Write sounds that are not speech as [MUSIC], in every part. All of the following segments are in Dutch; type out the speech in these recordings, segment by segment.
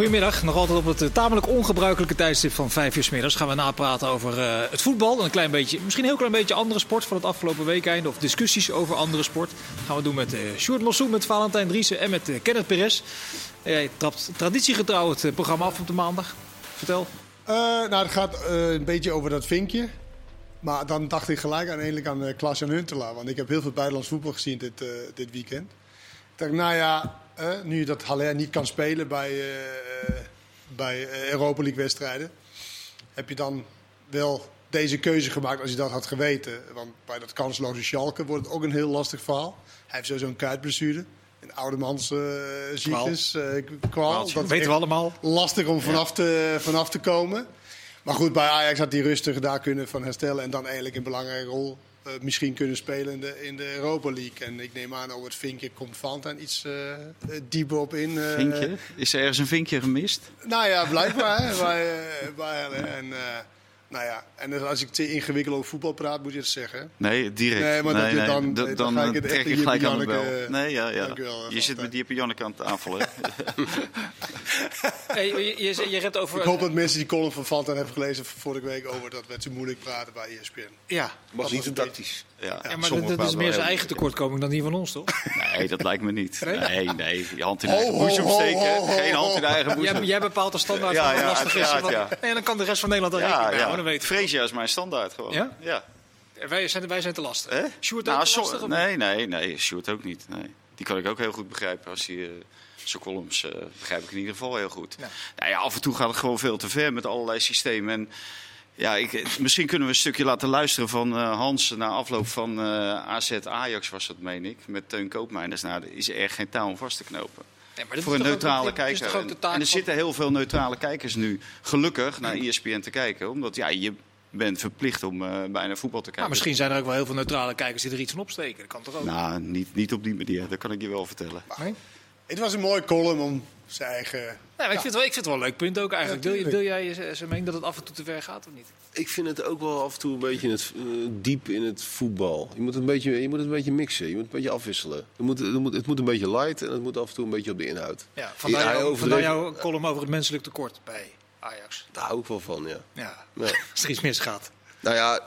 Goedemiddag, nog altijd op het eh, tamelijk ongebruikelijke tijdstip van 5 uur 's middags gaan we napraten over uh, het voetbal. En een klein beetje, misschien een heel klein beetje andere sport van het afgelopen weekend. Of discussies over andere sport. Dat gaan we doen met uh, Sjoerd met Valentijn Driessen en met Kenneth Perez. Jij trapt traditiegetrouw het programma af op de maandag. Vertel. nou, het gaat een beetje over dat vinkje. Maar dan dacht ik gelijk uiteindelijk aan uh, Klaas-Jan Huntelaar. Want ik heb heel veel buitenlands voetbal gezien dit, dit weekend. Ik dacht, nou ja, nu dat Haller niet kan spelen bij, bij Europa League wedstrijden, heb je dan wel deze keuze gemaakt als je dat had geweten. Want bij dat kansloze Schalke wordt het ook een heel lastig verhaal. Hij heeft sowieso een kuitblessure. Een oudermans uh, ziektes, kwaal. Dat weten we allemaal. Lastig om vanaf, te, vanaf te komen. Maar goed, bij Ajax had hij rustig daar kunnen van herstellen. En dan eigenlijk een belangrijke rol uh, misschien kunnen spelen in de, in de Europa League. En ik neem aan over het vinkje komt Valentijn iets uh, dieper op in. Uh, vinkje? Is er ergens een vinkje gemist? Nou ja, blijkbaar. [LAUGHS] bij, en, nou ja, en als ik te ingewikkeld over voetbal praat, moet je het zeggen. Nee, direct. Nee, maar nee, dat, nee, dan, dan, dan, ga ik het trek echt je gelijk aan de bel. Nee, ja, ja. Je zit met Jeppe Janneke aan tafel, hè? hey, je, je, je hebt over... Ik hoop dat mensen die column van Valentijn hebben gelezen vorige week over dat we te moeilijk praten bij ESPN. Ja, was niet zo tactisch. Ja, ja, maar dat, dat is meer zijn eigen tekortkoming dan die van ons, toch? Nee, dat lijkt me niet. Nee? Nee. Je hand in Ho, eigen ho, boezem steken. Geen hand in ho. eigen boezem. Jij, jij bepaalt de standaard Ja, van lastig is. Nee, dan kan de rest van Nederland er Ja, rekening mee dan weten we. Freesia is mijn standaard gewoon. Ja? Ja. Wij zijn, wij zijn te lastig. Hè? Sjoerd Nou, ook te lastig? nee, nee, nee. Sjoerd ook niet. Nee. Die kan ik ook heel goed begrijpen. Als hij uh, zijn columns uh, begrijp ik in ieder geval heel goed. Ja. Nou ja, af en toe gaat het gewoon veel te ver met allerlei systemen. En ja, ik, misschien kunnen we een stukje laten luisteren van uh, Hans na afloop van AZ Ajax was dat, meen ik. Met Teun Koopmeiners. Nou, er is er geen touw om vast te knopen. Nee, Voor een ook- neutrale kijker. En, er van- zitten heel veel neutrale kijkers nu, gelukkig, naar ESPN te kijken. Omdat ja, je bent verplicht om uh, bijna voetbal te kijken. Maar misschien zijn er ook wel heel veel neutrale kijkers die er iets van opsteken. Dat kan toch ook? Nou, niet, niet op die manier, dat kan ik je wel vertellen. Nee? Het was een mooie column om zijn eigen... Nee, maar ik, vind het wel, ik vind het wel een leuk punt ook eigenlijk. Ja, deel tuurlijk. jij je- zijn mening dat het af en toe te ver gaat of niet? Ik vind het ook wel af en toe een beetje in het, eh, diep in het voetbal. Je moet, een beetje, je moet het een beetje mixen, je moet het een beetje afwisselen. Het moet, het, moet, het moet een beetje light en het moet af en toe een beetje op de inhoud. Ja, vandaar, hij jouw, overdreef- vandaar jouw column over het menselijk tekort bij Ajax. Daar hou ik wel van, ja. Ja, Ja. [LAUGHS] als er iets misgaat. Nou ja,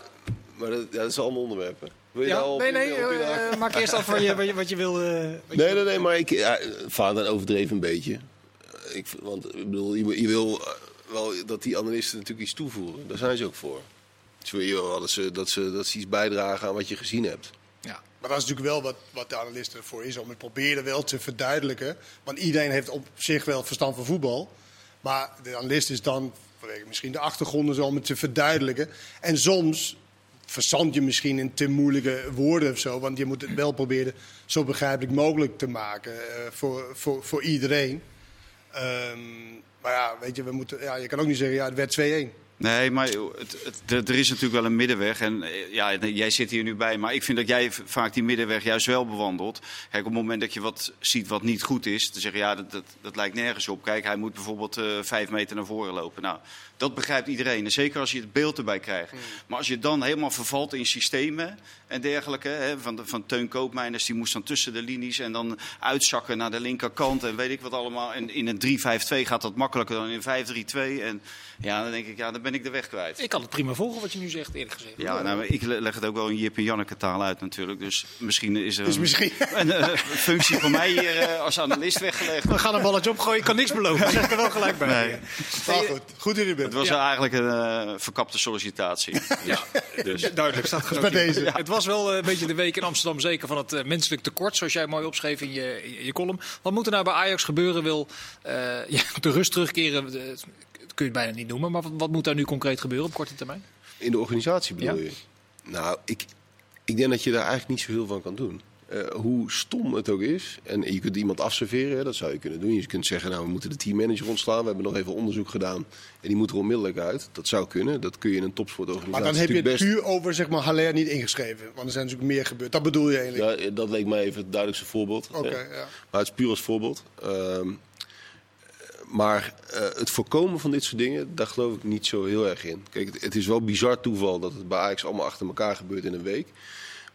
maar dat, ja, dat is allemaal onderwerpen. Wil je Ja, al nee, nee, op eh, eh, maak eerst af wat je, wat je, wil. [LAUGHS] wat je- Nee, nee, nee, maar ik, ja, vader overdreven een beetje. Ik, want ik bedoel, je, je wil wel dat die analisten natuurlijk iets toevoegen. Daar zijn ze ook voor. Ze wil je wel dat ze, dat, ze, dat ze iets bijdragen aan wat je gezien hebt. Ja. Maar dat is natuurlijk wel wat, wat de analisten ervoor is, om het proberen wel te verduidelijken. Want iedereen heeft op zich wel verstand van voetbal. Maar de analist is dan, vanwege misschien de achtergronden, zo om het te verduidelijken. En soms verzand je misschien in te moeilijke woorden of zo. Want je moet het wel proberen zo begrijpelijk mogelijk te maken eh, voor, voor, voor iedereen. Ehm, maar ja, weet je, we moeten, ja, je kan ook niet zeggen, ja, het werd 2-1. Nee, maar het, het, er- is natuurlijk wel een middenweg. En eh, ja, jij zit hier nu bij. Maar ik vind dat jij vaak die middenweg juist wel bewandelt. Kijk, op het moment dat je wat ziet wat niet goed is. Dan zeg je, ja, dat, dat, dat lijkt nergens op. Kijk, hij moet bijvoorbeeld eh, vijf meter naar voren lopen. Nou, dat begrijpt iedereen. En zeker als je het beeld erbij krijgt. Maar als je dan helemaal vervalt in systemen en dergelijke. Hè, van, de, van Teun Koopmeiners, die moest dan tussen de linies. En dan uitzakken naar de linkerkant. En weet ik wat allemaal. En in een 3-5-2 gaat dat makkelijker dan in 5-3-2. En ja, dan denk ik, ja, dan ben ik de weg kwijt. Ik kan het prima volgen wat je nu zegt, eerlijk gezegd. Ja, nou, maar ik le- leg het ook wel in Jip en Janneke taal uit natuurlijk. Dus misschien is er Dus een, misschien... [LAUGHS] een, eh, functie voor mij hier eh, als analist weggelegd. We gaan een balletje opgooien, ik kan niks beloven. Dat zeg ik er wel gelijk bij. Nee. Maar goed, goed in de bent. Het was eigenlijk een eh, verkapte sollicitatie. Ja. Dus. Duidelijk, staat bij genoteerd. deze. Het was wel eh, een beetje de week in Amsterdam, zeker van het eh, menselijk tekort, zoals jij mooi opschreef in je, in je column. Wat moet er nou bij Ajax gebeuren? Wil eh, [LAUGHS] ja, de rust terugkeren? Dat kun je het bijna niet noemen, maar wat, wat moet daar nu concreet gebeuren op korte termijn? In de organisatie bedoel Ja. je? Nou, ik, ik denk dat je daar eigenlijk niet zo heel van kan doen. Eh, hoe stom het ook is. En je kunt iemand afserveren, hè, dat zou je kunnen doen. Je kunt zeggen, nou, we moeten de teammanager ontslaan. We hebben nog even onderzoek gedaan. En die moet er onmiddellijk uit. Dat zou kunnen. Dat kun je in een topsportorganisatie Maar dan heb je het best... puur over zeg maar, Haller niet ingeschreven. Want er zijn natuurlijk meer gebeurd. Dat bedoel je eigenlijk. Ja, dat leek mij even het duidelijkste voorbeeld. Oké, ja. Maar het is puur als voorbeeld. Ehm, maar eh, het voorkomen van dit soort dingen, daar geloof ik niet zo heel erg in. Kijk, het, het is wel bizar toeval dat het bij Ajax allemaal achter elkaar gebeurt in een week.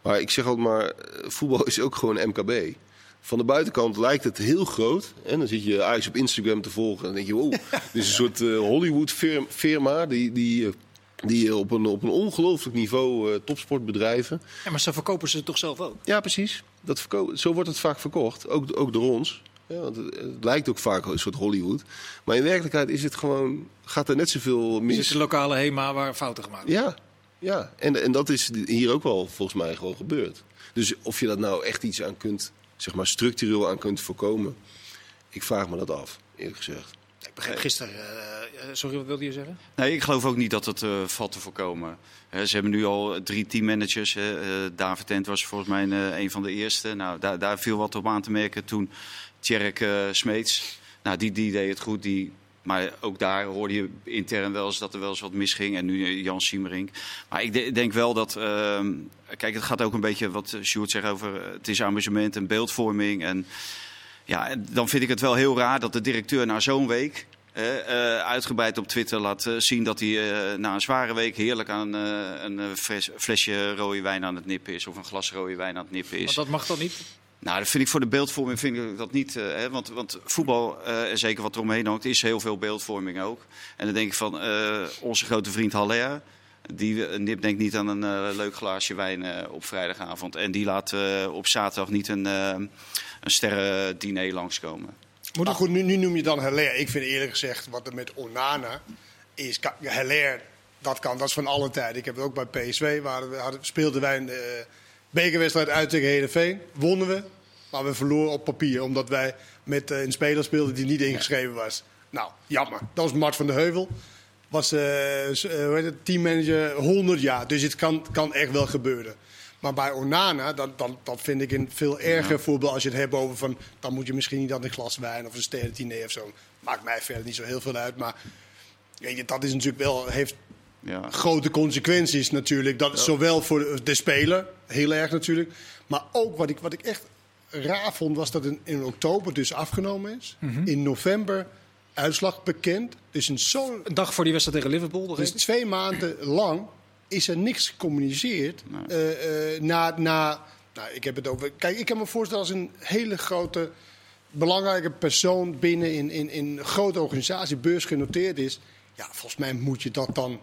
Maar ik zeg altijd maar, eh, voetbal [LAUGHS] is ook gewoon MKB. Van de buitenkant lijkt het heel groot. En dan zit je Ajax op Instagram te volgen. En dan denk je, wow, [LAUGHS] dit is een soort eh, Hollywood-firma die, die, eh, die op een, op een ongelooflijk niveau eh, topsport bedrijven. Ja, maar zo verkopen ze het toch zelf ook? Ja, precies. Dat zo wordt het vaak verkocht, ook, ook door ons. Ja, want het, het lijkt ook vaak een soort Hollywood. Maar in werkelijkheid is het gewoon, gaat er net zoveel mis. is de lokale HEMA waar fouten gemaakt worden. Ja, ja. En, en dat is hier ook wel volgens mij gewoon gebeurd. Dus of je dat nou echt iets aan kunt, zeg maar structureel aan kunt voorkomen, ik vraag me dat af, eerlijk gezegd. Ik begreep gisteren... eh, eh, sorry, wat wilde je zeggen? Nee, ik geloof ook niet dat het eh, valt te voorkomen. Hè, ze hebben nu al drie teammanagers. hè. Eh, David Tent was volgens mij een, eh, een van de eerste. Nou, daar, daar viel wat op aan te merken toen Tjerk eh, Smeets. Nou, die, die deed het goed. Die, maar ook daar hoorde je intern wel eens dat er wel eens wat misging. En nu eh, Jan Siemerink. Maar ik de- denk wel dat... ehm, kijk, het gaat ook een beetje wat Sjoerd zegt over... eh, het is amusement en beeldvorming. En ja, dan vind ik het wel heel raar dat de directeur na zo'n week... eh, eh, uitgebreid op Twitter laat eh, zien dat hij eh, na een zware week heerlijk aan eh, een eh, fles- flesje rode wijn aan het nippen is. Of een glas rode wijn aan het nippen is. Want dat mag dan niet? Nou, dat vind ik voor de beeldvorming vind ik dat niet. eh, hè, want, want voetbal, eh, en zeker wat er omheen hangt, is heel veel beeldvorming ook. En dan denk ik van eh, onze grote vriend Haller. Die eh, nipt denk ik niet aan een eh, leuk glaasje wijn eh, op vrijdagavond. En die laat eh, op zaterdag niet een, een sterrendiner langskomen. Moet Maar het- goed, nu, nu noem je dan Heller. Ik vind eerlijk gezegd, wat er met Onana is... Heller, dat kan, dat is van alle tijden. Ik heb het ook bij PSV, waar we hadden, speelden wij een eh, bekerwedstrijd uit tegen Heerenveen. Wonnen we, maar we verloren op papier. Omdat wij met eh, een speler speelden die niet ingeschreven was. Nou, jammer. Dat was Mart van de Heuvel. Was eh, eh, hoe heet het, teammanager 100 jaar. Dus het kan, kan echt wel gebeuren. Maar bij Onana, dan, dan, dat vind ik een veel erger voorbeeld als je het hebt over van... dan moet je misschien niet aan een glas wijn of een sterrentine of zo. Maakt mij verder niet zo heel veel uit. Maar weet je, dat is natuurlijk wel, heeft Ja. grote consequenties natuurlijk. Dat, Zowel voor de, de speler, heel erg natuurlijk. Maar ook wat ik, wat ik echt raar vond, was dat in, in oktober dus afgenomen is. In november uitslag bekend. Dus in zo'n Een dag voor die wedstrijd tegen Liverpool. dus twee maanden lang is er niks gecommuniceerd. eh, eh, na, na, nou, ik heb het over. Kijk, ik kan me voorstellen als een hele grote, belangrijke persoon binnen in, in, in een grote organisatie, beursgenoteerd is. Ja, volgens mij moet je dat dan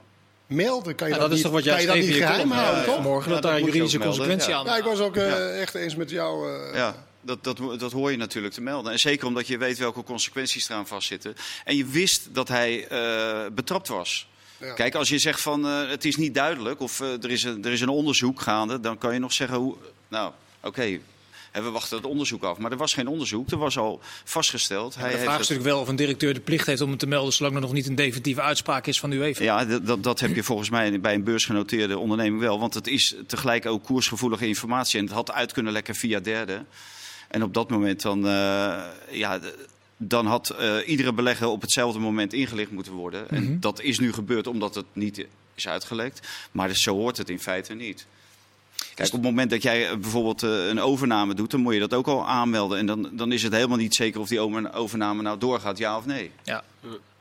melden. Kan je Ja, dat, dat is niet, toch wat jij kan je dat schreef niet geheim houden, ja, toch? Morgen Ja, dat daar juridische ook melden, consequentie ja. aan. Ja, ik was ook eh, Ja. echt eens met jou. eh, Ja, dat, dat, dat hoor je natuurlijk te melden. En zeker omdat je weet welke consequenties eraan vastzitten. En je wist dat hij eh, betrapt was. Ja. Kijk, als je zegt van eh, het is niet duidelijk of eh, er, is een, er is een onderzoek gaande, dan kan je nog zeggen hoe. Nou, oké. Hè, we wachten het onderzoek af. Maar er was geen onderzoek. Er was al vastgesteld. Hij de heeft vraag is het- natuurlijk wel of een directeur de plicht heeft om het te melden... zolang er nog niet een definitieve uitspraak is van de UEFA. Ja, dat- dat, heb je volgens mij bij een beursgenoteerde onderneming wel. Want het is tegelijk ook koersgevoelige informatie. En het had uit kunnen lekken via derden. En op dat moment dan, eh, ja, dan had eh, iedere belegger op hetzelfde moment ingelicht moeten worden. En dat is nu gebeurd omdat het niet is uitgelekt. Maar dus zo hoort het in feite niet. Kijk, op het moment dat jij eh, bijvoorbeeld eh, een overname doet, dan moet je dat ook al aanmelden. En dan, dan is het helemaal niet zeker of die over- overname nou doorgaat, ja of nee. Ja.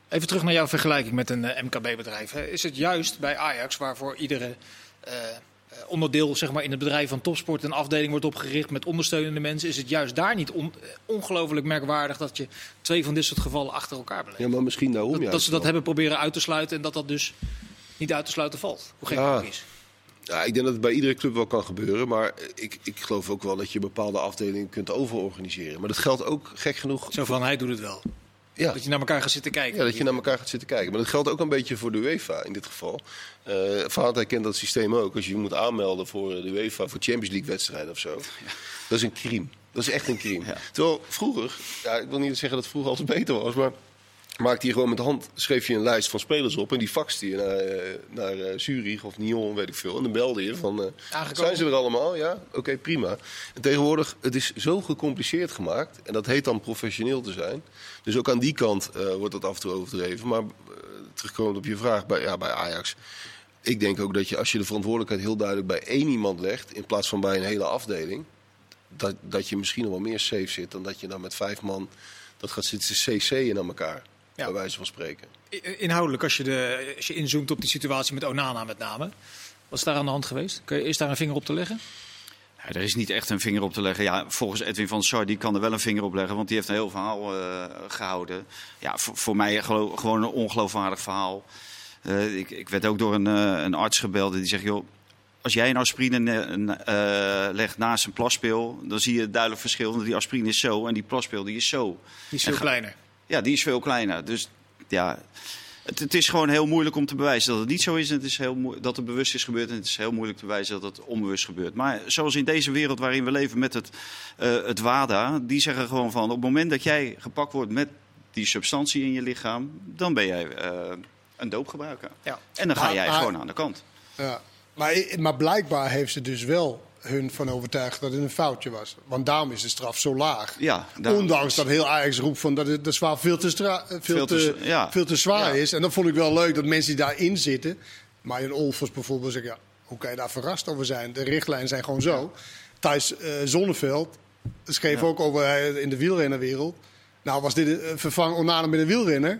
Even terug naar jouw vergelijking met een MKB-bedrijf. Is het juist bij Ajax, waarvoor iedere eh, onderdeel zeg maar, in het bedrijf van topsport een afdeling wordt opgericht met ondersteunende mensen, is het juist daar niet on- eh, ongelooflijk merkwaardig dat je twee van dit soort gevallen achter elkaar beleeft? Ja, maar misschien daarom dat, juist dat ze dat wel. hebben proberen uit te sluiten en dat dat dus niet uit te sluiten valt. Hoe gek Ja. dat ook is. Ja, ik denk dat het bij iedere club wel kan gebeuren. Maar ik, ik geloof ook wel dat je bepaalde afdelingen kunt overorganiseren. Maar dat geldt ook, gek genoeg... Zo van, hij doet het wel. Ja, Dat je naar elkaar gaat zitten kijken. ja, dat je naar elkaar gaat zitten kijken. Maar dat geldt ook een beetje voor de UEFA in dit geval. Eh Vaart kent dat systeem ook. Als je je moet aanmelden voor de UEFA, voor Champions League wedstrijden of zo. Dat is een crime. Dat is echt een crime. Ja. Terwijl vroeger, ja, ik wil niet zeggen dat het vroeger altijd beter was, maar maakte je gewoon met de hand, schreef je een lijst van spelers op en die faxte je naar, eh, naar eh, Zurich of Nyon, weet ik veel. En dan belde je van, eh, zijn ze er allemaal? Ja, oké, prima. En tegenwoordig, het is zo gecompliceerd gemaakt en dat heet dan professioneel te zijn. Dus ook aan die kant wordt dat af en toe overdreven. Maar terugkomend op je vraag, bij, ja, bij Ajax. Ik denk ook dat je als je de verantwoordelijkheid heel duidelijk bij één iemand legt, in plaats van bij een hele afdeling, dat, dat je misschien nog wel meer safe zit dan dat je dan met vijf man dat gaat zitten cc'en naar elkaar. Ja. Bij wijze van spreken. Inhoudelijk, als je, de, als je inzoomt op die situatie met Onana met name. Wat is daar aan de hand geweest? Kun je, is daar een vinger op te leggen? Ja, er is niet echt een vinger op te leggen. Ja, volgens Edwin van Sar, die kan er wel een vinger op leggen, want die heeft een heel verhaal uh, gehouden. Ja, voor, voor mij gewoon een ongeloofwaardig verhaal. Uh, ik, ik, werd ook door een, uh, een arts gebeld die zegt, joh, als jij een aspirine legt naast een plaspil, dan zie je het duidelijk verschil. Die aspirine is zo en die plaspil die is zo. Die is veel kleiner. Ja, die is veel kleiner. Dus ja, het, het, is gewoon heel moeilijk om te bewijzen dat het niet zo is. En het is heel dat het bewust is gebeurd. En het is heel moeilijk te bewijzen dat het onbewust gebeurt. Maar zoals in deze wereld waarin we leven met het, uh, het WADA. Die zeggen gewoon van op het moment dat jij gepakt wordt met die substantie in je lichaam. Dan ben jij uh, een doopgebruiker. Ja. En dan ga jij maar, gewoon aan de kant. Ja. Maar, maar blijkbaar heeft ze dus wel hun van overtuigd dat het een foutje was. Want daarom is de straf zo laag. Ja, Ondanks dat heel Ajax roept van dat het de zwaar veel te, veel veel te, te ja. veel te zwaar ja. is. En dat vond ik wel leuk dat mensen die daarin zitten. Maar in Olfers bijvoorbeeld zeggen, ja, hoe kan je daar verrast over zijn? De richtlijnen zijn gewoon zo. Thijs uh, Zonneveld schreef ook over uh, in de wielrennerwereld. Nou, was dit vervang Onana met een wielrenner?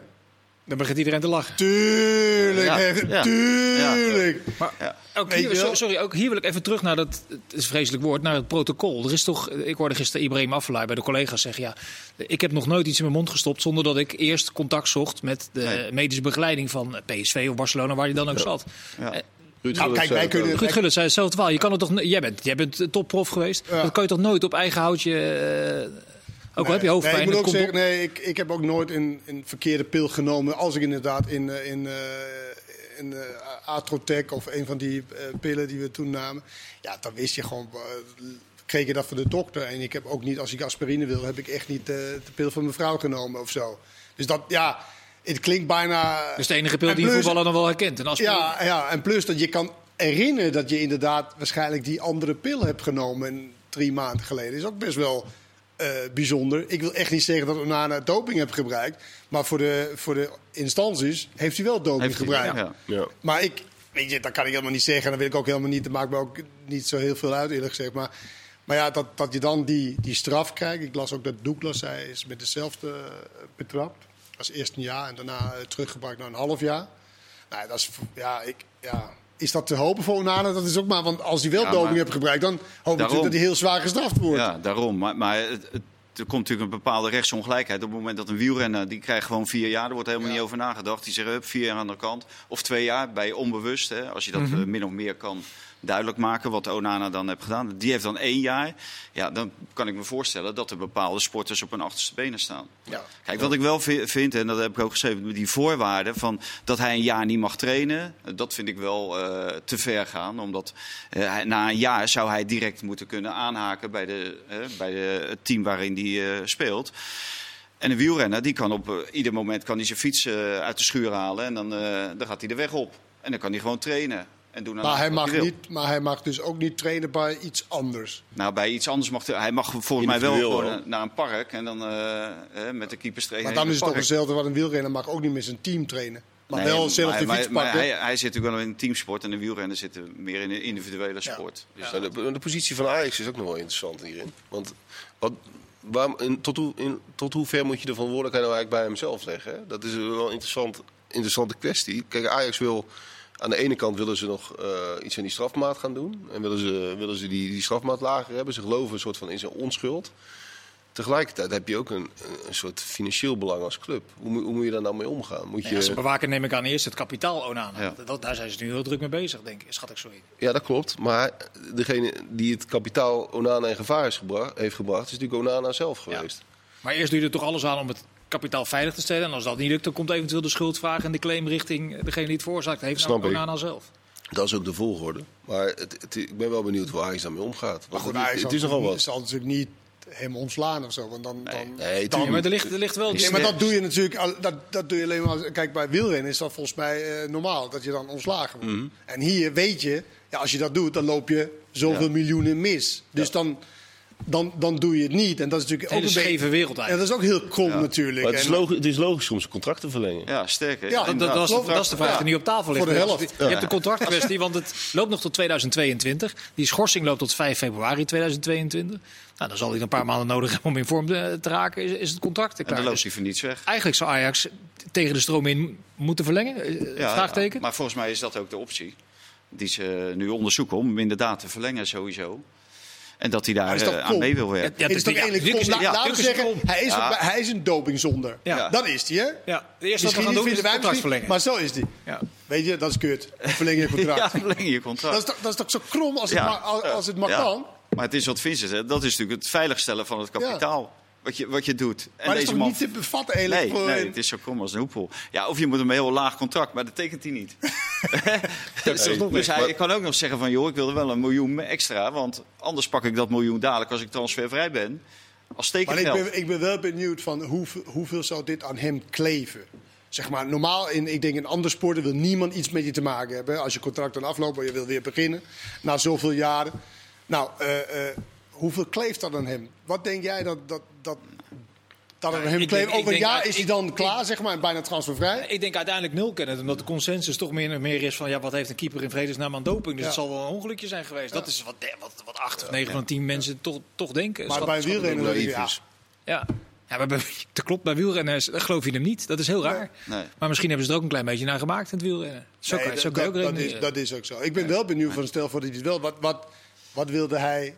Dan begint iedereen te lachen. Tuurlijk, ja. ja. tuurlijk. Maar ook hier, sorry, ook hier wil ik even terug naar dat, het is een vreselijk woord, naar het protocol. Er is toch, ik hoorde gisteren Ibrahim Afellay bij de collega's zeggen, ja, ik heb nog nooit iets in mijn mond gestopt zonder dat ik eerst contact zocht met de nee. medische begeleiding van PSV of Barcelona, waar je dan ook zat. Ja. Eh, Ruud nou, kijk, wij kunnen. Ruud Gullit zei hetzelfde wel. Je kan het toch, jij bent, jij bent topprof geweest. Dat kan je toch nooit op eigen houtje. Uh, ook nee, heb je hoofdpijn. Nee, ik moet ook zeggen, nee, ik, ik heb ook nooit een, een verkeerde pil genomen. Als ik inderdaad in, eh, in, uh, in uh, Atrotec of een van die uh, pillen die we toen namen. Ja, dan wist je gewoon. kreeg je dat van de dokter. En ik heb ook niet, als ik aspirine wil, heb ik echt niet de pil van mijn vrouw genomen of zo. Dus dat, ja, het klinkt bijna. Dus de enige pil die je voetballer dan wel herkent. En ja, ja, en plus dat je kan herinneren dat je inderdaad waarschijnlijk die andere pil hebt genomen drie maanden geleden. Is ook best wel uh, bijzonder. Ik wil echt niet zeggen dat Onana doping heeft gebruikt. Maar voor de, voor de instanties heeft hij wel doping heeft gebruikt. Hij, ja. Ja. Maar ik, weet je, dat kan ik helemaal niet zeggen. Dat wil ik ook helemaal niet. Dat maakt me ook niet zo heel veel uit, eerlijk gezegd. Maar, maar ja, dat, dat je dan die, die straf krijgt. Ik las ook dat Douglas zei, is met dezelfde uh, betrapt. Als eerst een jaar en daarna uh, teruggebracht naar een half jaar. Nou, dat is, ja, ik, ja, is dat te hopen voor Onana? Dat is ook maar, want als hij wel ja, doping heeft gebruikt, dan hoop ik dat hij heel zwaar gestraft wordt. Ja, daarom. Maar, maar het, het, er komt natuurlijk een bepaalde rechtsongelijkheid. Op het moment dat een wielrenner, die krijgt gewoon vier jaar, er wordt helemaal ja. niet over nagedacht. Die zegt, up, vier jaar aan de kant. Of twee jaar bij onbewust, hè, als je dat mm -hmm. min of meer kan duidelijk maken wat Onana dan heeft gedaan. Die heeft dan één jaar. Ja, dan kan ik me voorstellen dat er bepaalde sporters op hun achterste benen staan. Ja. Kijk, wat ik wel vind, en dat heb ik ook geschreven, die voorwaarden van dat hij een jaar niet mag trainen, dat vind ik wel uh, te ver gaan. Omdat uh, na een jaar zou hij direct moeten kunnen aanhaken bij, de, uh, bij de, het team waarin hij speelt. En een wielrenner die kan op ieder moment kan hij zijn fiets uit de schuur halen en dan, dan gaat hij de weg op. En dan kan hij gewoon trainen. En doen maar, hij mag niet, maar hij mag dus ook niet trainen bij iets anders. Nou, bij iets anders mag hij, hij mag volgens mij wel gewoon naar een park en dan uh, met de keepers trainen. Maar dan is het toch hetzelfde wat een wielrenner mag ook niet met zijn team trainen. Maar nee, wel zelf de fiets pakken. hij, hij, zit natuurlijk wel in een teamsport en de wielrenner zit meer in een individuele sport. Ja. Dus ja. De, de, positie van Ajax is ook nog wel interessant hierin. Want wat, waar, in, tot, hoe, in, tot hoe ver moet je de verantwoordelijkheid nou eigenlijk bij hemzelf leggen? Hè? Dat is wel een interessant, interessante kwestie. Kijk, Ajax wil aan de ene kant willen ze nog uh, iets aan die strafmaat gaan doen. En willen ze, willen ze die, die strafmaat lager hebben. Ze geloven een soort van in zijn onschuld. Tegelijkertijd heb je ook een, een soort financieel belang als club. Hoe, hoe moet je daar nou mee omgaan? Moet je... Ja, ze bewaken neem ik aan eerst het kapitaal Onana. Ja. Dat, daar zijn ze nu heel druk mee bezig, denk ik. Schat ik zo in. Ja, dat klopt. Maar degene die het kapitaal Onana in gevaar heeft gebracht... is natuurlijk Onana zelf geweest. Ja. Maar eerst doe je er toch alles aan om het kapitaal veilig te stellen. En als dat niet lukt, dan komt eventueel de schuldvraag en de claim richting degene die het veroorzaakt heeft, Snap Onana zelf. Dat is ook de volgorde. Maar het, het, ik ben wel benieuwd hoe Ajax daarmee omgaat. Maar goed, het, het is nogal wat. Het zal natuurlijk niet hem ontslaan of zo. Want dan, nee, dan, nee, dan maar er ligt, er ligt wel. Nee, maar dat doe je natuurlijk. Dat, dat doe je alleen maar. Kijk, bij wielrennen is dat volgens mij uh, normaal dat je dan ontslagen wordt. Mm -hmm. En hier weet je, ja, als je dat doet, dan loop je zoveel ja. miljoenen mis. Dus ja. dan dan, dan doe je het niet. En dat is natuurlijk ook een scheve wereld eigenlijk. Ja, dat is ook heel krom ja. natuurlijk. Maar het, is logisch, het is logisch om zijn contract te verlengen. Ja, sterker. Ja, dat, dat, dat, is de, dat, is de vraag ja. die nu op tafel ligt. Voor de helft. Je hebt de contractkwestie, want het loopt nog tot 2022. Die schorsing loopt tot 5 februari 2022. Nou, dan zal hij een paar maanden nodig hebben om in vorm te, raken. Is, is het contract klaar. En dan loopt hij voor niets weg. Eigenlijk zou Ajax tegen de stroom in moeten verlengen? Ja, Vraagteken? maar volgens mij is dat ook de optie die ze nu onderzoeken om hem inderdaad te verlengen sowieso. En dat hij daar Hij eh, aan mee wil werken. Ja, het is toch eigenlijk Laten we zeggen, hij is, Ja. een, hij is een dopingzonder. Ja. Dat is hij, hè? Ja, de eerste wat we gaan doen is contract verlengen. maar zo is die. Ja. Weet je, dat is kut. Verleng je contract. [LAUGHS] Ja, verleng je contract. dat, is toch, dat is toch zo krom als het, Ja. maar, als, als het maar Ja. kan? Maar het is wat Vincent zegt, dat is natuurlijk het veiligstellen van het kapitaal. Wat, je, wat je doet. En Maar dat is toch man... niet te bevatten eigenlijk? Nee, voor nee, het is zo krom als een hoepel. Ja, of je moet hem een heel laag contract, maar dat tekent hij niet. [LAUGHS] [LAUGHS] dus Nee, dus hij maar- kan ook nog zeggen van, joh, ik wil er wel een miljoen extra. Want anders pak ik dat miljoen dadelijk als ik transfervrij ben. Als Maar ik ben, ik ben wel benieuwd van hoeveel, hoeveel zou dit aan hem kleven? Zeg maar, normaal, in, ik denk in andere sporten wil niemand iets met je te maken hebben. Als je contract dan afloopt, maar je wil weer beginnen. Na zoveel jaren. Nou, eh, eh, hoeveel kleeft dat aan hem? Wat denk jij dat, dat, dat, dat aan hem kleeft? Over een jaar ik- is hij dan klaar, zeg maar, en bijna transfervrij? Ik denk uiteindelijk nul kennen, omdat de consensus toch meer, meer is van ja, wat heeft een keeper in vredesnaam aan doping? Dus Ja. het zal wel een ongelukje zijn geweest. Dat is wat, wat, wat acht of negen van de tien mensen toch, toch denken. Maar Schat- bij wielrennen ja, is. Ja. Ja, maar bij, [LAUGHS] dat klopt, bij wielrenners dat geloof je hem niet. Dat is heel raar. Nee. Maar misschien hebben ze er ook een klein beetje naar gemaakt in het wielrennen. Zo Nee, kan, zo dat, kan je ook dat, is, dat is ook zo. Ik ben wel benieuwd van stel voor dat hij het wel. Wat, wat, wat wilde hij?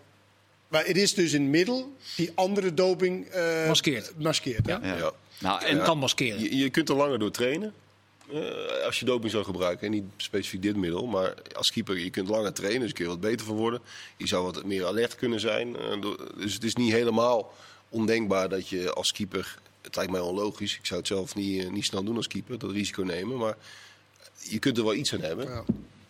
Maar het is dus een middel die andere doping eh, Maskeert. maskeert ja? Ja. Ja. Nou, en kan maskeren. Je, je kunt er langer door trainen. eh, als je doping zou gebruiken. En niet specifiek dit middel. Maar als keeper, je kunt langer trainen. Dus kun je wat beter van worden. Je zou wat meer alert kunnen zijn. eh, dus het is niet helemaal ondenkbaar dat je als keeper... Het lijkt mij onlogisch. Ik zou het zelf niet, eh, niet snel doen als keeper. Dat risico nemen. Maar je kunt er wel iets aan hebben.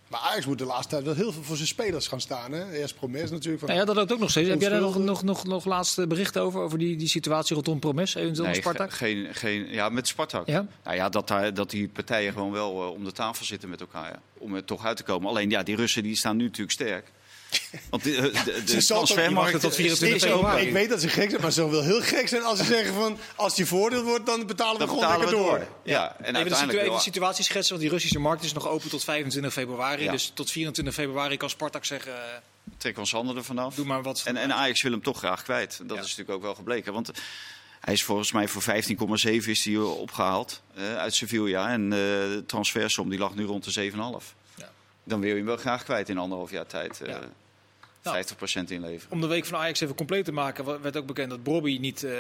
Maar Ajax moet de laatste tijd wel heel veel voor zijn spelers gaan staan. Hè? Eerst Promes natuurlijk. Van, Nou ja, dat loopt ook nog steeds. Heb jij daar nog, nog, nog, nog laatste berichten over? Over die, die situatie rondom Promes, eventueel met nee, Spartak? ge- geen, geen, ja, met Spartak. Ja? Nou ja, dat, daar, dat die partijen gewoon wel eh, om de tafel zitten met elkaar. Ja, om er toch uit te komen. Alleen ja, die Russen die staan nu natuurlijk sterk. Want de, de, de, Ze zal toch- transfermarkt je mag het tot is- 24 is open. februari. Ik weet dat ze gek zijn, maar ze wil heel gek zijn als ze zeggen van... als die voordeel wordt, dan betalen we Dan gewoon betalen lekker we door. door. Ja, en Even uiteindelijk... even de situatie schetsen, want die Russische markt is nog open tot 25 februari. Ja. Dus tot 24 februari kan Spartak zeggen, eh, Trek ons handen ervan af. doe maar wat. En, en Ajax wil hem toch graag kwijt. Dat Ja. is natuurlijk ook wel gebleken. Want hij is volgens mij voor 15,7 is hij eh, opgehaald eh, uit Sevilla. En eh, de transfersom die lag nu rond de 7,5. Dan wil je hem wel graag kwijt in anderhalf jaar tijd. eh Ja. Nou. 50% inleveren. Om de week van Ajax even compleet te maken, werd ook bekend dat Bobby niet, eh,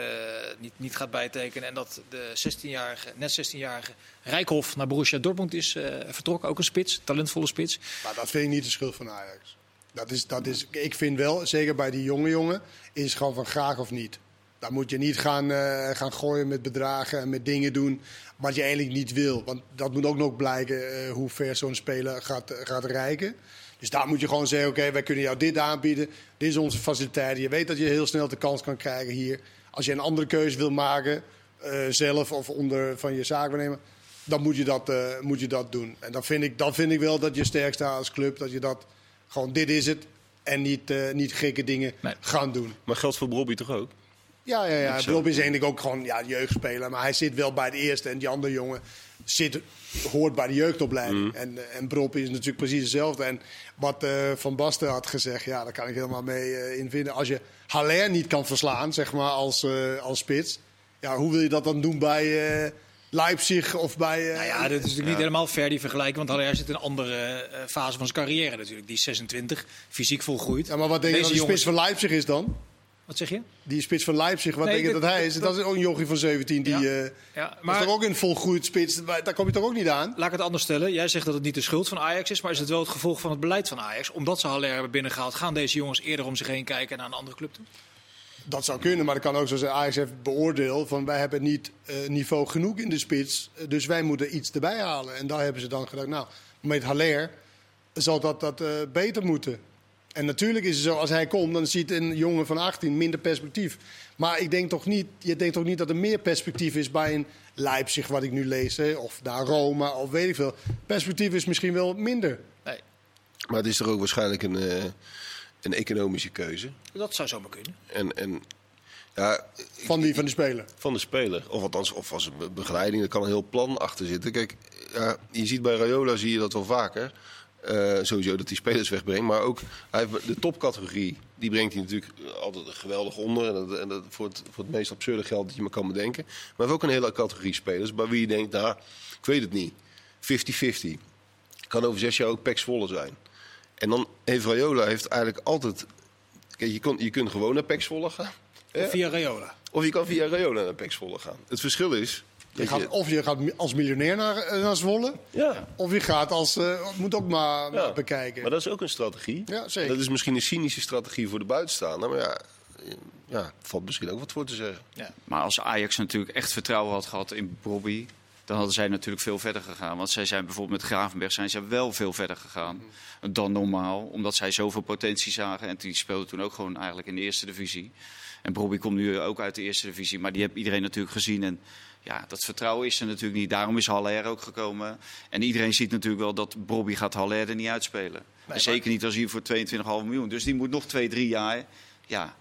niet, niet gaat bijtekenen. En dat de 16-jarige, net 16-jarige Rijkhoff naar Borussia Dortmund is eh, vertrokken. Ook een spits, talentvolle spits. Maar dat vind ik niet de schuld van Ajax. Dat is, dat is, ik vind wel, zeker bij die jonge jongen, is gewoon van graag of niet. Daar moet je niet gaan, eh, gaan gooien met bedragen en met dingen doen wat je eigenlijk niet wil. Want dat moet ook nog blijken eh, hoe ver zo'n speler gaat, eh, gaat reiken. Dus daar moet je gewoon zeggen, oké, wij kunnen jou dit aanbieden. Dit is onze faciliteiten. Je weet dat je heel snel de kans kan krijgen hier. Als je een andere keuze wil maken, eh, zelf of onder van je zaakwaarnemer, dan moet je dat, eh, moet je dat doen. En dan vind, ik, dan vind ik wel dat je sterk staat als club. Dat je dat gewoon, dit is het. En niet, eh, niet gekke dingen Nee. gaan doen. Maar geldt voor Bobby toch ook? Ja, ja, ja. Rob is eigenlijk ook gewoon ja, jeugdspeler. Maar hij zit wel bij de eerste. En die andere jongen zit, hoort bij de jeugdopleiding. En, eh, en Brop is natuurlijk precies hetzelfde. En wat eh, Van Basten had gezegd, ja, daar kan ik helemaal mee eh, in vinden. Als je Haller niet kan verslaan, zeg maar, als, eh, als spits. Ja, hoe wil je dat dan doen bij eh, Leipzig of bij... eh, Nou ja, dat is natuurlijk niet helemaal fair die vergelijking. Want Haller zit in een andere eh, fase van zijn carrière natuurlijk. Die is 26, fysiek volgroeid. ja, maar wat denk je dat de jongens- spits van Leipzig is dan? Wat zeg je? Die spits van Leipzig, wat Nee, denk je dat- dat hij is? dat- Dat is ook een jochie van 17. Die, Ja. eh, Ja, maar is toch ook een volgroeid spits? Daar kom je toch ook niet aan? laat ik het anders stellen. Jij zegt dat het niet de schuld van Ajax is. Maar is het wel het gevolg van het beleid van Ajax? Omdat ze Haller hebben binnengehaald, gaan deze jongens eerder om zich heen kijken en naar een andere club toe? Dat zou kunnen, maar dat kan ook zo zijn. Ajax heeft beoordeeld van wij hebben niet eh, niveau genoeg in de spits. eh, Dus wij moeten iets erbij halen. En daar hebben ze dan gedacht, nou, met Haller zal dat, dat beter moeten. En natuurlijk is het zo, als hij komt, dan ziet een jongen van 18 minder perspectief. Maar ik denk toch niet, je denkt toch niet dat er meer perspectief is bij een Leipzig, wat ik nu lees, hè, of naar Roma, of weet ik veel. Perspectief is misschien wel minder. Nee, Maar het is toch ook waarschijnlijk een, eh, een economische keuze. dat zou zomaar kunnen. En, en ja, Van die, van die speler. van de speler. Of althans, of als een be- begeleiding, er kan een heel plan achter zitten. Kijk, ja, je ziet bij Rayola zie je dat wel vaker. Eh, sowieso dat hij spelers wegbrengt. Maar ook hij heeft de topcategorie, die brengt hij natuurlijk altijd geweldig onder. En dat, en dat voor, het, voor het meest absurde geld dat je maar kan bedenken. Maar hij heeft ook een hele categorie spelers bij wie je denkt, nou, ik weet het niet. 50-50. Kan over zes jaar ook Pek Zwolle zijn. En dan heeft Rayola heeft eigenlijk altijd Kijk, je, kon, je kunt gewoon naar Pek Zwolle gaan. hè? Via Rayola. Of je kan via Rayola naar Pek Zwolle gaan. Het verschil is... Je gaat, of je gaat als miljonair naar, eh, naar Zwolle, ja, of je gaat als... eh, moet ook maar, Ja. maar bekijken. maar dat is ook een strategie. Ja, zeker. Dat is misschien een cynische strategie voor de buitenstaander. Maar ja, ja, valt misschien ook wat voor te zeggen. Maar als Ajax natuurlijk echt vertrouwen had gehad in Bobby, dan hadden zij natuurlijk veel verder gegaan. Want zij zijn bijvoorbeeld met Gravenberg zijn zij wel veel verder gegaan dan normaal. Omdat zij zoveel potentie zagen. En die speelde toen ook gewoon eigenlijk in de eerste divisie. En Bobby komt nu ook uit de eerste divisie. Maar die heeft iedereen natuurlijk gezien. En ja, dat vertrouwen is er natuurlijk niet. Daarom is Haller ook gekomen. En iedereen ziet natuurlijk wel dat Bobby gaat Haller er niet uitspelen. En zeker niet als hij voor 22,5 miljoen. Dus die moet nog twee, drie jaar. Ja.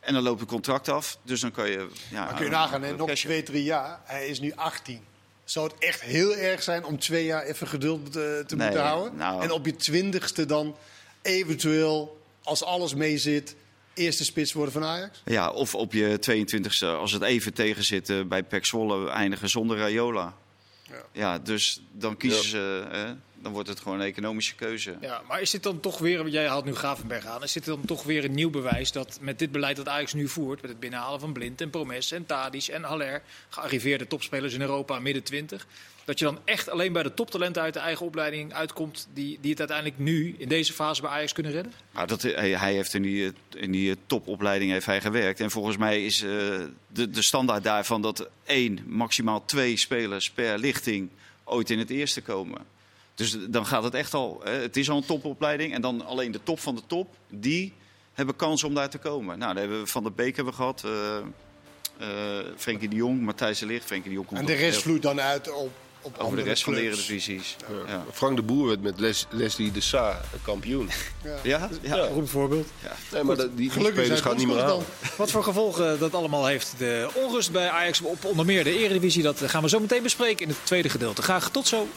En dan loopt het contract af. Dus dan kan je... Ja, Maar kun je nagaan, hè, een nog cashje- twee, drie jaar. Hij is nu 18. Zou het echt heel erg zijn om twee jaar even geduld eh, te Nee, moeten houden? nou- En op je twintigste dan eventueel, als alles mee zit, eerste spits worden van Ajax? Ja, of op je 22e, als het even tegen zit eh, bij Pek Zwolle, eindigen zonder Rayola. Ja. Ja, dus dan kiezen ze, hè, dan wordt het gewoon een economische keuze. Ja, maar is dit dan toch weer, jij haalt nu Gravenberg aan, is dit dan toch weer een nieuw bewijs dat met dit beleid dat Ajax nu voert, met het binnenhalen van Blind en Promes en Tadic en Haller, gearriveerde topspelers in Europa midden 20, dat je dan echt alleen bij de toptalenten uit de eigen opleiding uitkomt die, die het uiteindelijk nu in deze fase bij Ajax kunnen redden? Maar dat, hij, hij heeft in die, eh, in die eh, topopleiding heeft hij gewerkt. En volgens mij is eh, de, de standaard daarvan dat één, maximaal twee spelers per lichting ooit in het eerste komen. Dus dan gaat het echt al. Het is al een topopleiding. En dan alleen de top van de top, die hebben kans om daar te komen. Nou, daar hebben we Van der Beek hebben we gehad. eh eh, Frenkie de Jong, Matthijs de Ligt. Frenkie de Jong komt En de rest vloeit dan uit op, op over de andere rest van de eredivisies. Ja. Frank de Boer werd met Les- Leslie de Sa kampioen. [LAUGHS] Ja? Ja? Ja. Goed voorbeeld. Nee, maar dat, die, die Gelukkig spelers zijn gaan niet meer. Wat voor gevolgen dat allemaal heeft, de onrust bij Ajax op onder meer de Eredivisie, dat gaan we zo meteen bespreken in het tweede gedeelte. Graag tot zo.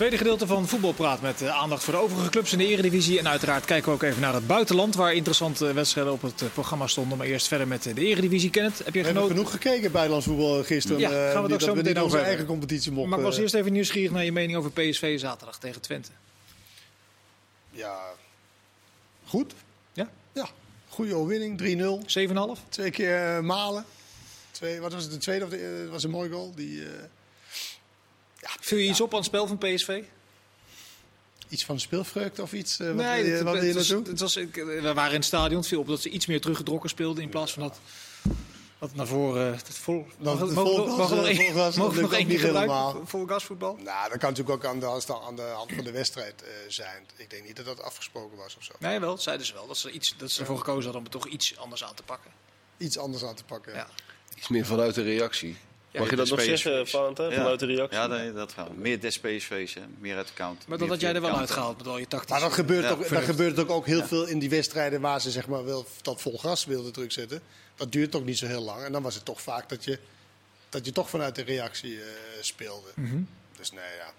Tweede gedeelte van Voetbalpraat met eh, aandacht voor de overige clubs in de Eredivisie. En uiteraard kijken we ook even naar het buitenland, waar interessante wedstrijden op het eh, programma stonden. Maar eerst verder met eh, de Eredivisie. Kenneth, heb je We genoeg gekeken buitenlands voetbal gisteren. Ja, eh, gaan we het ook niet zo dat meteen over onze eigen competitie mochten. Maar ik was eerst even nieuwsgierig naar je mening over PSV zaterdag tegen Twente. Ja, goed. Ja? Ja, goede overwinning. 3-0. 7,5? Twee keer eh, malen. Twee, wat was het, de tweede? Of de, eh, was een mooi goal. Die, eh, Viel je iets op aan het spel van PSV? iets van speelvreugde of iets? eh, wat Nee, het, wat je het was, naartoe? het was, ik- we waren in het stadion. Het viel op dat ze iets meer teruggetrokken speelden in plaats van dat, dat naar voren. Het vol, Dat mogen- we- vol gas, mogen we nog eh, één- vol gas, dat mogen we nog lukt ook één keer helemaal. Vol gasvoetbal? Nou, dat kan natuurlijk ook aan de, aan de hand van de wedstrijd eh, zijn. Ik denk niet dat dat afgesproken was of zo. Nee, wel. Dat zeiden ze wel. Dat ze, iets, dat ze ervoor gekozen hadden om het toch iets anders aan te pakken. Iets anders aan te pakken. Ja. Iets meer vanuit de reactie. Ja, Mag je dat nog zeggen, Valentijn, vanuit de reactie? Ja, nee, dat gaat. Meer des PSV's, hè. meer uit de count. Maar dat had jij er wel uitgehaald met al je tactisch. Maar dat gebeurt, Ja, ook, dat gebeurt ook, ook heel veel in die wedstrijden waar ze zeg maar wel dat vol gas wilden druk zetten. Dat duurt ook niet zo heel lang. En dan was het toch vaak dat je, dat je toch vanuit de reactie eh, speelde. Mhm. Dus nee, ja.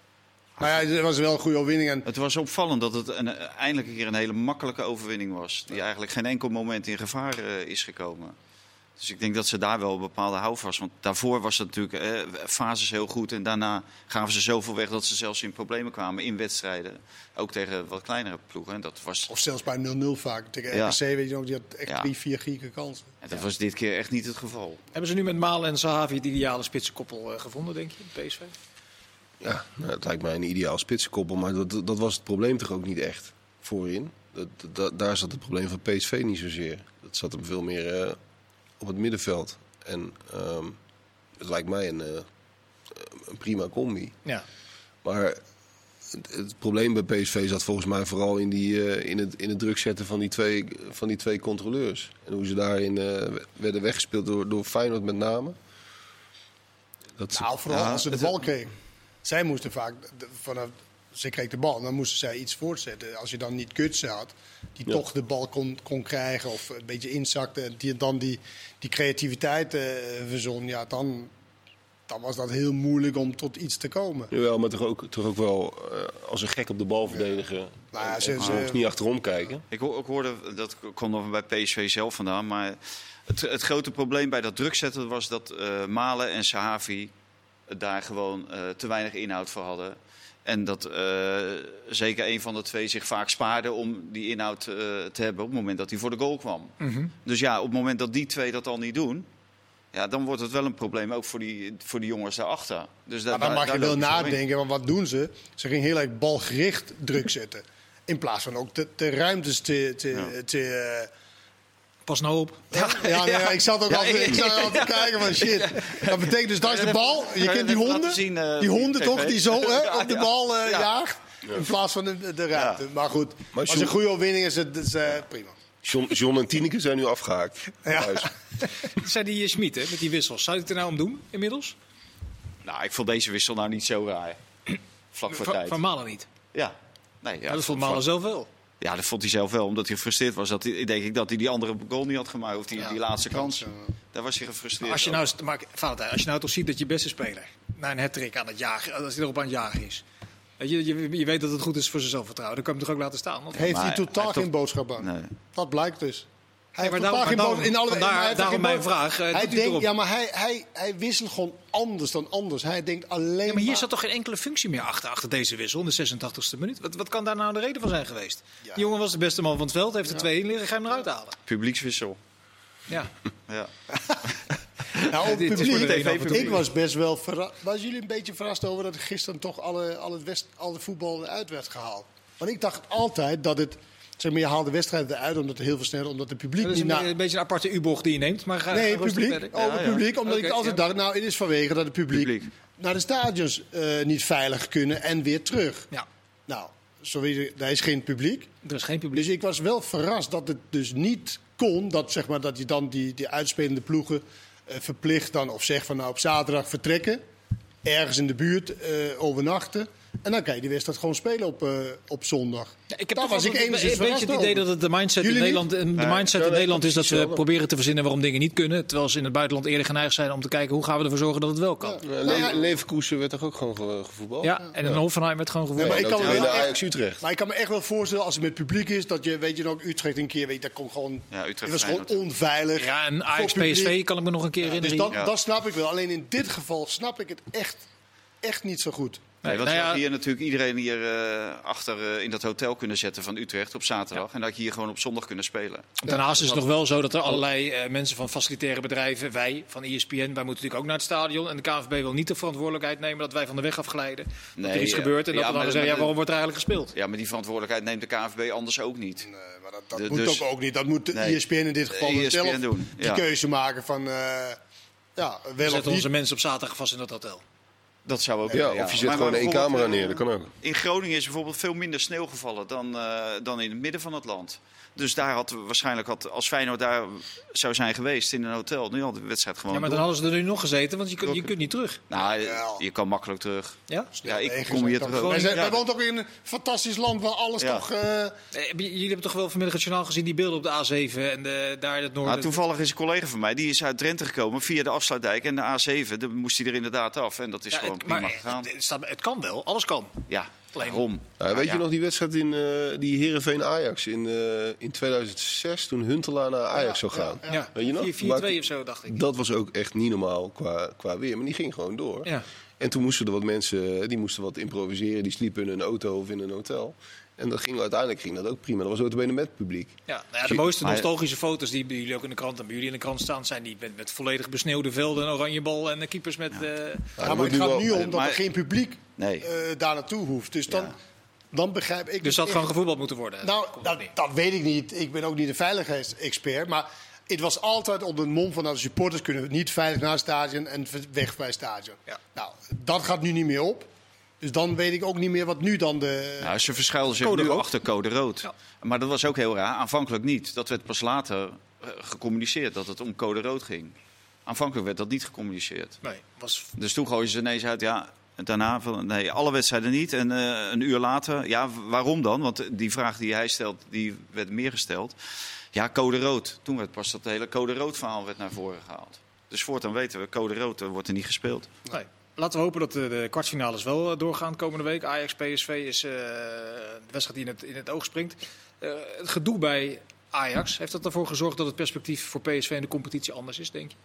Maar ja, het was wel een goede overwinning. En Het was opvallend dat het een, eindelijk een keer een hele makkelijke overwinning was. Die eigenlijk geen enkel moment in gevaar eh, is gekomen. Dus ik denk dat ze daar wel een bepaalde houvast. Want daarvoor was het natuurlijk eh, fases heel goed. En daarna gaven ze zoveel weg dat ze zelfs in problemen kwamen in wedstrijden. Ook tegen wat kleinere ploegen. En dat was, Of zelfs bij 0-0 vaak. Tegen Ja. RKC weet je nog, die had echt Ja. drie, vier gieke kansen. en dat was dit keer echt niet het geval. Hebben ze nu met Malen en Sahavi het ideale spitsenkoppel eh, gevonden, denk je, PSV? Ja, nou, het lijkt mij een ideaal spitsenkoppel, maar dat, dat was het probleem toch ook niet echt voorin. Dat, dat- daar zat het probleem van PSV niet zozeer. Dat zat hem veel meer eh, op het middenveld. En ehm, het lijkt mij een, eh, een prima combi. Ja. Maar het, het probleem bij PSV zat volgens mij vooral in, die, eh, in, het, in het druk zetten van die twee, van die twee controleurs. En hoe ze daarin eh, werden weggespeeld door, door Feyenoord met name. Dat ze- Nou, vooral Ja, als ze de bal kregen. Zij moesten vaak, de- vanaf, ze kreeg de bal, dan moesten zij iets voortzetten. Als je dan niet Kutsen had, die Ja. toch de bal kon, kon krijgen of een beetje inzakte. En die dan die, die creativiteit eh verzon, ja, dan, dan was dat heel moeilijk om tot iets te komen. Jawel, maar toch ook, toch ook wel eh, als een gek op de bal verdedigen. Nou ja, En- ze- en ze- niet achterom kijken. Ik, ho- ik hoorde, dat kwam nog bij PSV zelf vandaan. Maar het, het grote probleem bij dat druk zetten was dat eh, Malen en Sahavi daar gewoon eh, te weinig inhoud voor hadden. En dat eh, zeker een van de twee zich vaak spaarde om die inhoud eh, te hebben op het moment dat hij voor de goal kwam. Mhm. Dus ja, op het moment dat die twee dat al niet doen, ja, dan wordt het wel een probleem ook voor die, voor die jongens daarachter. Dus Maar dan mag je wel nadenken, want wat doen ze? Ze gingen heel erg balgericht druk zetten. In plaats van ook de, de ruimtes te... te, Ja. te eh, Pas nou op. ja, ja, nee, [LAUGHS] ik zat ook Ja, altijd, ik zat altijd te kijken van shit. Dat betekent dus, dat is de bal. Je kent die even laten honden, zien, eh, die honden toch, die zo hè, [LAUGHS] op de bal eh, Ja. jaagt. In plaats van de, de ruimte. Ja. Maar goed, Maar als een goede overwinning is het is, eh, prima. John, John en Tineke zijn nu afgehaakt. Ja. [LAUGHS] Zei die eh, Schmid, hè, met die wissels. Zou je het er nou om doen, inmiddels? Nou, ik vond deze wissel nou niet zo raar. [CLEARS THROAT] Vlak voor tijd. van Malen niet. Ja. Nee, ja, Ja, dat vond Malen zelf wel. Ja, dat vond hij zelf wel, omdat hij gefrustreerd was. Dat hij, denk ik dat hij die andere goal niet had gemaakt. Of die, Ja, die laatste kans. Daar was hij gefrustreerd Als je, nou, maar, Valentijn, als je nou toch ziet dat je beste speler na een hat aan het jagen, als hij erop aan het jagen is. Weet je, je, je weet dat het goed is voor zijn zelfvertrouwen. Dan kan je hem toch ook laten staan. Want, Heeft Maar hij totaal geen toch- boodschap aan. Nee. Dat blijkt dus. Hij maar heeft daarom- in alle daarom mijn vraag, eh, hij denkt, ja, maar hij, hij, hij wisselt gewoon anders dan anders. Hij denkt alleen Ja, maar hier maar- zat toch geen enkele functie meer achter, achter deze wissel in de 86e minuut? Wat, wat kan daar nou de reden van zijn geweest? Ja. Die jongen was de beste man van het veld, heeft er twee in liggen, ga je hem eruit halen. Publiekswissel. Ja. [LAUGHS] Ja. Nou, op [LAUGHS] Dit is voor de publiek, toe. ik was best wel verrast. Was jullie een beetje verrast over dat gisteren toch alle, al, het West, al het voetbal eruit werd gehaald? Want ik dacht altijd dat het. Zeg maar, je haalt de wedstrijd eruit omdat er heel veel sneller, omdat het publiek Dat is niet een, naar. een beetje een aparte U-bocht die je neemt. Maar ga, Nee, publiek. Over Ja, ja. publiek. Omdat ik altijd ja. dacht, nou, het is vanwege dat het publiek, Publiek. naar de stadions eh, niet veilig kunnen en weer terug. Ja, Nou, zo weet je, daar is geen publiek. er is geen publiek. Dus ik was wel verrast dat het dus niet kon. Dat, zeg maar, dat je dan die, die uitspelende ploegen eh, verplicht dan of zegt van nou op zaterdag vertrekken. Ergens in de buurt eh, overnachten. En dan kan je die wedstrijd gewoon spelen op, eh, op zondag. Ja, ik heb Daar was ik een, enigszins een beetje het idee dat het de mindset in Nederland, en de mindset ja, in Nederland is dat we proberen te verzinnen waarom dingen niet kunnen. Terwijl ze in het buitenland eerder geneigd zijn om te kijken hoe gaan we ervoor zorgen dat het wel kan. Ja, Nou Le- ja. Leverkusen werd toch ook gewoon ge- gevoetbald? Ja, en in Hoffenheim werd gewoon Ja, gevoerd. maar ik kan me Ajax Utrecht. Maar ik kan me echt wel voorstellen als het met publiek is. Dat je, weet je nog, Utrecht een keer, weet je, dat kon gewoon. Ja, Utrecht het was gewoon onveilig. Ja, en Ajax. PSV kan ik me nog een keer Ja, dus herinneren. dat, Ja. dat snap ik wel. Alleen in dit geval snap ik het echt, echt niet zo goed. Nee, want nou je ja, had hier natuurlijk iedereen hier eh, achter eh, in dat hotel kunnen zetten van Utrecht op zaterdag. En dat had je hier gewoon op zondag kunnen spelen. Daarnaast is het nog wel zo dat er allerlei eh, mensen van facilitaire bedrijven, wij van E ESPN, wij moeten natuurlijk ook naar het stadion. En de KNVB wil niet de verantwoordelijkheid nemen dat wij van de weg afglijden. dat Nee, er iets ja. gebeurt en dat Ja, we dan zeggen, ja, waarom wordt er eigenlijk gespeeld? Ja, maar die verantwoordelijkheid neemt de KNVB anders ook niet. Nee, maar dat, dat De- moet dus- ook, ook niet. Dat moet de Nee. ESPN in dit geval De ESPN zelf doen, die ja. keuze maken van eh, ja, We wel of zetten onze niet. mensen op zaterdag vast in dat hotel. Dat zou ook Ja, kunnen, of je zet Maar- gewoon maar één camera neer, dat kan ook. In Groningen is bijvoorbeeld veel minder sneeuw gevallen dan, eh, dan in het midden van het land. Dus daar had waarschijnlijk, had, als Feyenoord daar zou zijn geweest in een hotel, nu had de wedstrijd gewoon Ja, maar dan door. hadden ze er nu nog gezeten, want je kunt, je kunt niet terug. Nou, je kan makkelijk terug. Ja? Ja, ik kom hier toch- terug. Wij, zijn, Ja, wij wonen toch in een fantastisch land waar alles Ja. toch... eh, Jullie hebben toch wel vanmiddag het journaal gezien, die beelden op de A7 en de, daar in het noorden. Nou, toevallig is een collega van mij, die is uit Drenthe gekomen via de afsluitdijk en de A7. Dan moest hij er inderdaad af en dat is Ja, gewoon het, prima maar gegaan. het, het staat- het kan wel, alles kan. Ja, Alleen- waarom? Ja, weet je nog die wedstrijd in eh die Heerenveen Ajax in, eh, in 2006 toen Huntelaar naar Ajax zou gaan? Ja, Weet je nog? 4-2 of zo, dacht ik. Dat was ook echt niet normaal qua, qua weer, maar die ging gewoon door. Ja. En toen moesten er wat mensen, die moesten wat improviseren, die sliepen in een auto of in een hotel. En dat ging, uiteindelijk ging dat ook prima. Dat was ook benen met publiek. Ja, nou ja, de mooiste nostalgische foto's die bij jullie ook in de krant en bij jullie in de krant staan, zijn die met, met volledig besneeuwde velden, oranje bal en de keepers met. eh, Ja, ja, dat maar het gaat wel- nu om dat maar- er geen publiek Nee. eh, daar naartoe hoeft. Dus dan, Ja. dan begrijp ik... dus het dat gewoon gevoetbald moeten worden. Nou, dat, het niet. dat weet ik niet. Ik ben ook niet de veiligheidsexpert. Maar het was altijd onder de mom van dat de supporters kunnen niet veilig naar het stadion en weg bij het stadion. Ja. Nou, dat gaat nu niet meer op. Dus dan weet ik ook niet meer wat nu dan de... Nou, ze verschuilden zich nu rood. achter code rood. Ja. Maar dat was ook heel raar. Aanvankelijk niet. Dat werd pas later eh, gecommuniceerd dat het om code rood ging. Aanvankelijk werd dat niet gecommuniceerd. Nee, was Dus toen gooiden ze ineens uit, ja, en daarna van, nee, alle wedstrijden niet. En eh, een uur later, ja, waarom dan? Want die vraag die hij stelt, die werd meer gesteld. Ja, code rood. Toen werd pas dat hele code rood verhaal werd naar voren gehaald. Dus voortaan weten we, code rood, er wordt er niet gespeeld. Nee. Laten we hopen dat de, de kwartfinales wel eh, doorgaan komende week. Ajax PSV is eh, de wedstrijd die in het, in het oog springt. Eh, het gedoe bij Ajax, heeft dat ervoor gezorgd dat het perspectief voor PSV in de competitie anders is, denk je?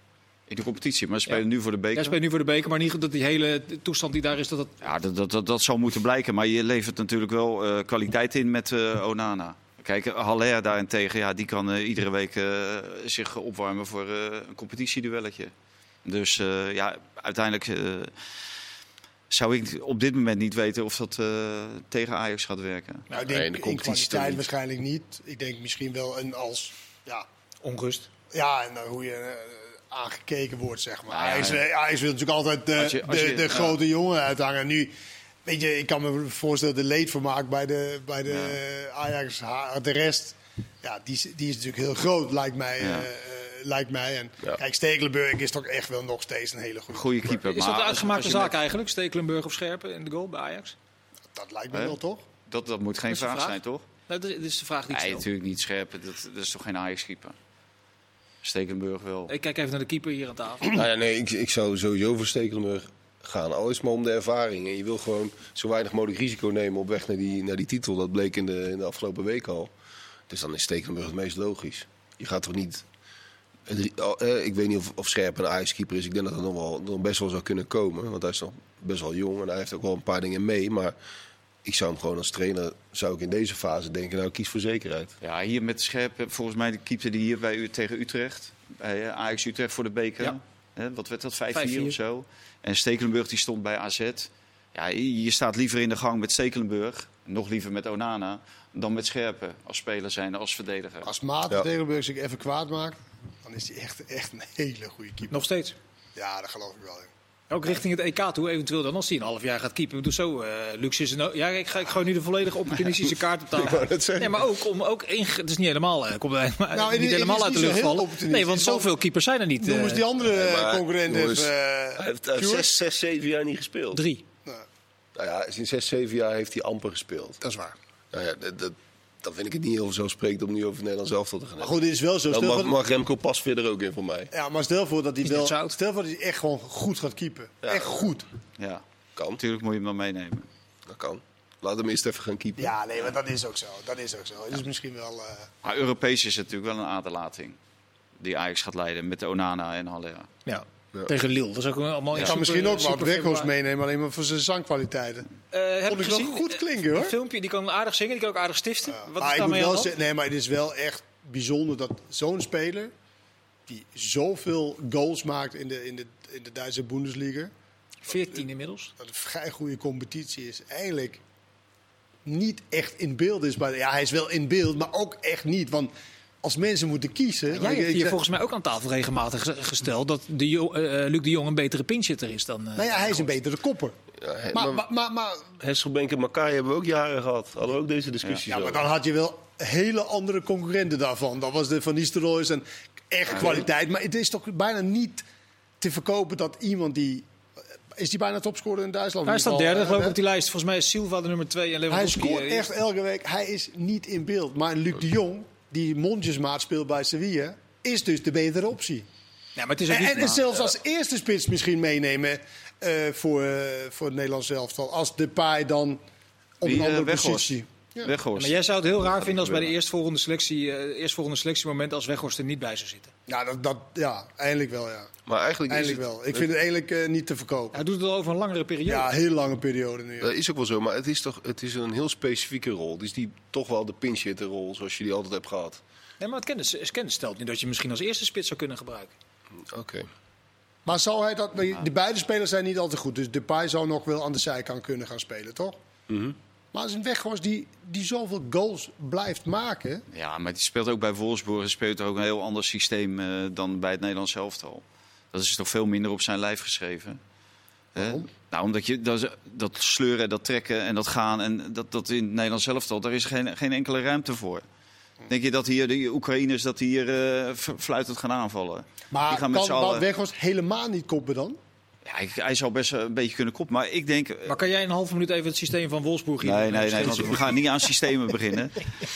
In de competitie, maar ze spelen nu voor de beker. Jij speelt nu voor de beker, maar niet dat die hele toestand die daar is, dat dat... Ja, dat, dat, dat, dat zal moeten blijken. Maar je levert natuurlijk wel kwaliteit in met Onana. Kijk, Haller daarentegen, ja, die kan iedere week zich opwarmen voor een competitieduelletje. Dus eh, ja, uiteindelijk eh, zou ik op dit moment niet weten of dat eh, tegen Ajax gaat werken. Nou, ik Nee, denk in de in kwaliteit waarschijnlijk niet. Ik denk misschien wel een als... Ja, Onrust. ja en hoe je aangekeken wordt, zeg maar. Ja, Ajax, ja. wil- Ajax wil natuurlijk altijd de, Als je- als de, je- de ja. grote jongen uithangen. Nu, weet je, ik kan me voorstellen de leedvermaak bij de, bij de Ajax, de rest... Ja, die, is- die is natuurlijk heel groot, lijkt mij. Ja. Lijkt mij. En Ja. kijk, Stekelenburg is toch echt wel nog steeds een hele goede. Goede keeper. Is dat een uitgemaakte zaak met- eigenlijk? Stekelenburg of Scherpen in de goal bij Ajax? Dat lijkt me wel, toch? Dat, dat moet geen Dat vraag vraag. zijn, toch? Nou, dat is- de vraag die ik Nee, natuurlijk niet scherp. Dat, dat is toch geen Ajax-keeper? Stekenburg wel. Ik kijk even naar de keeper hier aan tafel. [CLEARS THROAT] Nou ja, nee, ik, ik zou sowieso voor Stekelenburg gaan. Al is het maar om de ervaring. En je wil gewoon zo weinig mogelijk risico nemen op weg naar die, naar die titel. Dat bleek in de, in de afgelopen week al. Dus dan is Stekelenburg het meest logisch. Je gaat toch niet... het ri- al- eh, Ik weet niet of, of Scherp een Ajax-keeper is. Ik denk dat dat nog, wel, nog best wel zou kunnen komen. Want hij is nog best wel jong en hij heeft ook wel een paar dingen mee. Maar ik zou hem gewoon als trainer, zou ik in deze fase denken, nou kies voor zekerheid. Ja, hier met Scherp, eh, volgens mij de keeper die hier bij u tegen Utrecht, bij eh, Ajax Utrecht voor de beker. Ja. Hè, wat werd dat, 5-4 5-4. of zo? En Stekelenburg die stond bij AZ. Ja, je je staat liever in de gang met Stekelenburg, nog liever met Onana, dan met Scherpen als speler zijn, als verdediger. Als Maat Ja. Stekelenburg zich even kwaad maakt, dan is hij echt, echt een hele goede keeper. Nog steeds. Ja, dat geloof ik wel. in. Ook richting het EK toe, eventueel dan als hij een half jaar gaat keepen. Doe zo, eh Lux is een... Ja, ik ga, ik gooi nu de volledige opportunistische kaart op tafel. [LAUGHS] Nee, maar ook om ook één... Het is niet helemaal, eh, komt Nou, [LAUGHS] het niet helemaal uit de lucht vallen. Nee, want zoveel keepers zijn er niet. Noem eens die andere Nee, eh, maar, concurrent jongens, even. Hij eh, heeft uh, Stuart. zes, zes, zeven jaar niet gespeeld. Drie. Nou, Nou ja, in zes, zeven jaar heeft hij amper gespeeld. dat is waar. Nou ja, dat, dat, dan vind ik het niet heel vanzelfsprekend om nu over Nederland zelf te gaan Maar goed, dit is wel zo. Dan mag, mag Remco pas verder ook in voor mij. ja, maar stel voor dat hij wel. zout. Stel voor dat hij echt gewoon goed gaat keepen. Ja. Echt goed. Ja, Kan, natuurlijk moet je hem dan meenemen. dat kan. Laat hem eerst even gaan keepen. Ja, nee, maar dat is ook zo. Dat is ook zo. Het is misschien wel. eh, Maar Europees is het natuurlijk wel een aderlating die Ajax gaat leiden met de Onana en Haller. Ja. Tegen Lille. Dat is ook een- ik kan misschien ook wat Weghorst meenemen, alleen maar voor zijn zangkwaliteiten. Eh, heb Vond ik ik wel gezien. goed klinken, hoor. Een filmpje, die kan aardig zingen, die kan ook aardig stiften. Wat maar is ik moet wel zeggen, nee, maar het is wel echt bijzonder dat zo'n speler die zoveel goals maakt in de, in de, in de Duitse Bundesliga, 14 inmiddels. dat een vrij goede competitie is, eigenlijk niet echt in beeld is. Bij, ja, hij is wel in beeld, maar ook echt niet. Want als mensen moeten kiezen. Jij ik- hebt hier zeg- volgens mij ook aan tafel regelmatig ge- gesteld dat de Jo- eh, eh, Luc de Jong een betere pinchitter is dan. eh, nou ja, hij is een betere kopper. Ja, he- Maar, maar, maar, maar, maar, Hesselbank en Makai hebben we ook jaren gehad. Hadden we ook deze discussies ja, maar over. dan had je wel hele andere concurrenten daarvan. Dat was de Van Nistelrooy's en echt kwaliteit. Maar het is toch bijna niet te verkopen dat iemand die... Is die bijna topscorer in Duitsland? Hij staat derde geloof ik op die lijst. Volgens mij is Silva de nummer 2 en Hij scoort echt elke week. Hij is niet in beeld. Maar Luc de Jong, die mondjesmaat speelt bij Sevilla, is dus de betere optie. Ja, maar het is ook En, niet... en, en zelfs als eerste spits misschien meenemen eh, voor, eh, voor het Nederlands elftal. Als Depay dan op een eh, andere positie. Ja. Weghorst. Maar jij zou het heel raar vinden als bij de eerstvolgende selectie, eh eerstvolgende selectiemoment als Weghorst er niet bij zou zitten. Ja, dat, dat, ja, eindelijk wel. Ja. Maar eigenlijk is Eindelijk het, wel. Ik vind het eigenlijk eh, niet te verkopen. Hij doet het al over een langere periode. Ja, heel lange periode nu. Dat is ook wel zo, maar het is toch het is een heel specifieke rol. Het is die, toch wel de pinch-hitter rol zoals je die altijd hebt gehad. Nee, maar het kennis, het kennis stelt nu dat je misschien als eerste spits zou kunnen gebruiken. Oké. Maar zal hij dat... De beide spelers zijn niet altijd goed. Dus Depay zou nog wel aan de zijkant kunnen gaan spelen, toch? Mhm. Maar als een Weghorst die, die zoveel goals blijft maken... Ja, maar die speelt ook bij Wolfsburg. Hij speelt ook een heel ander systeem eh, dan bij het Nederlands elftal. Dat is toch veel minder op zijn lijf geschreven. Waarom? Nou, omdat je dat, dat sleuren, dat trekken en dat gaan en dat, dat in het Nederlands elftal, daar is geen, geen enkele ruimte voor. Denk je dat hier de Oekraïners dat hier eh, fluitend gaan aanvallen? Maar die gaan met kan allen. Weghorst helemaal niet koppen dan? Ja, ik- hij zou best een beetje kunnen kop, maar ik denk. eh, Maar kan jij in een halve minuut even het systeem van Wolfsburg hier Nee, nee, nee, want we gaan niet aan [LAUGHS] systemen beginnen.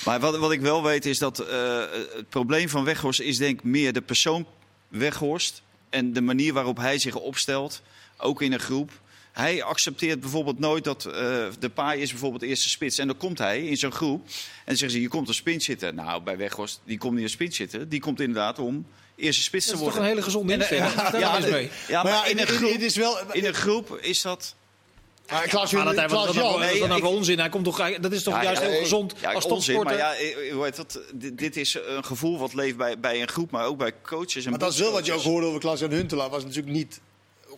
Maar wat, wat ik wel weet is dat eh, het probleem van Weghorst is denk ik meer de persoon Weghorst. En de manier waarop hij zich opstelt, ook in een groep. Hij accepteert bijvoorbeeld nooit dat eh, de paai is bijvoorbeeld eerste spits. En dan komt hij in zo'n groep en dan zeggen ze, hier komt een spits zitten. Nou, bij Weghorst, die komt niet een spits zitten. Die komt inderdaad om eerste spits Dat te is toch worden. een hele gezonde En, eh, instelling. ja, Daar ja, is mee. ja, maar, in, een groep, het is wel- in een groep is dat... Maar Klaas, Maar dat, hij- Klaas dat onzin? Hij komt toch, dat is toch Ja, juist ja, heel nee. gezond Ja, als onzin, maar ja, eh, hoe heet dat? Dit, dit is een gevoel wat leeft bij, bij een groep, maar ook bij coaches en Maar dat is wel wat je ook hoorde over Klaas-Jan Huntelaar. Was natuurlijk niet...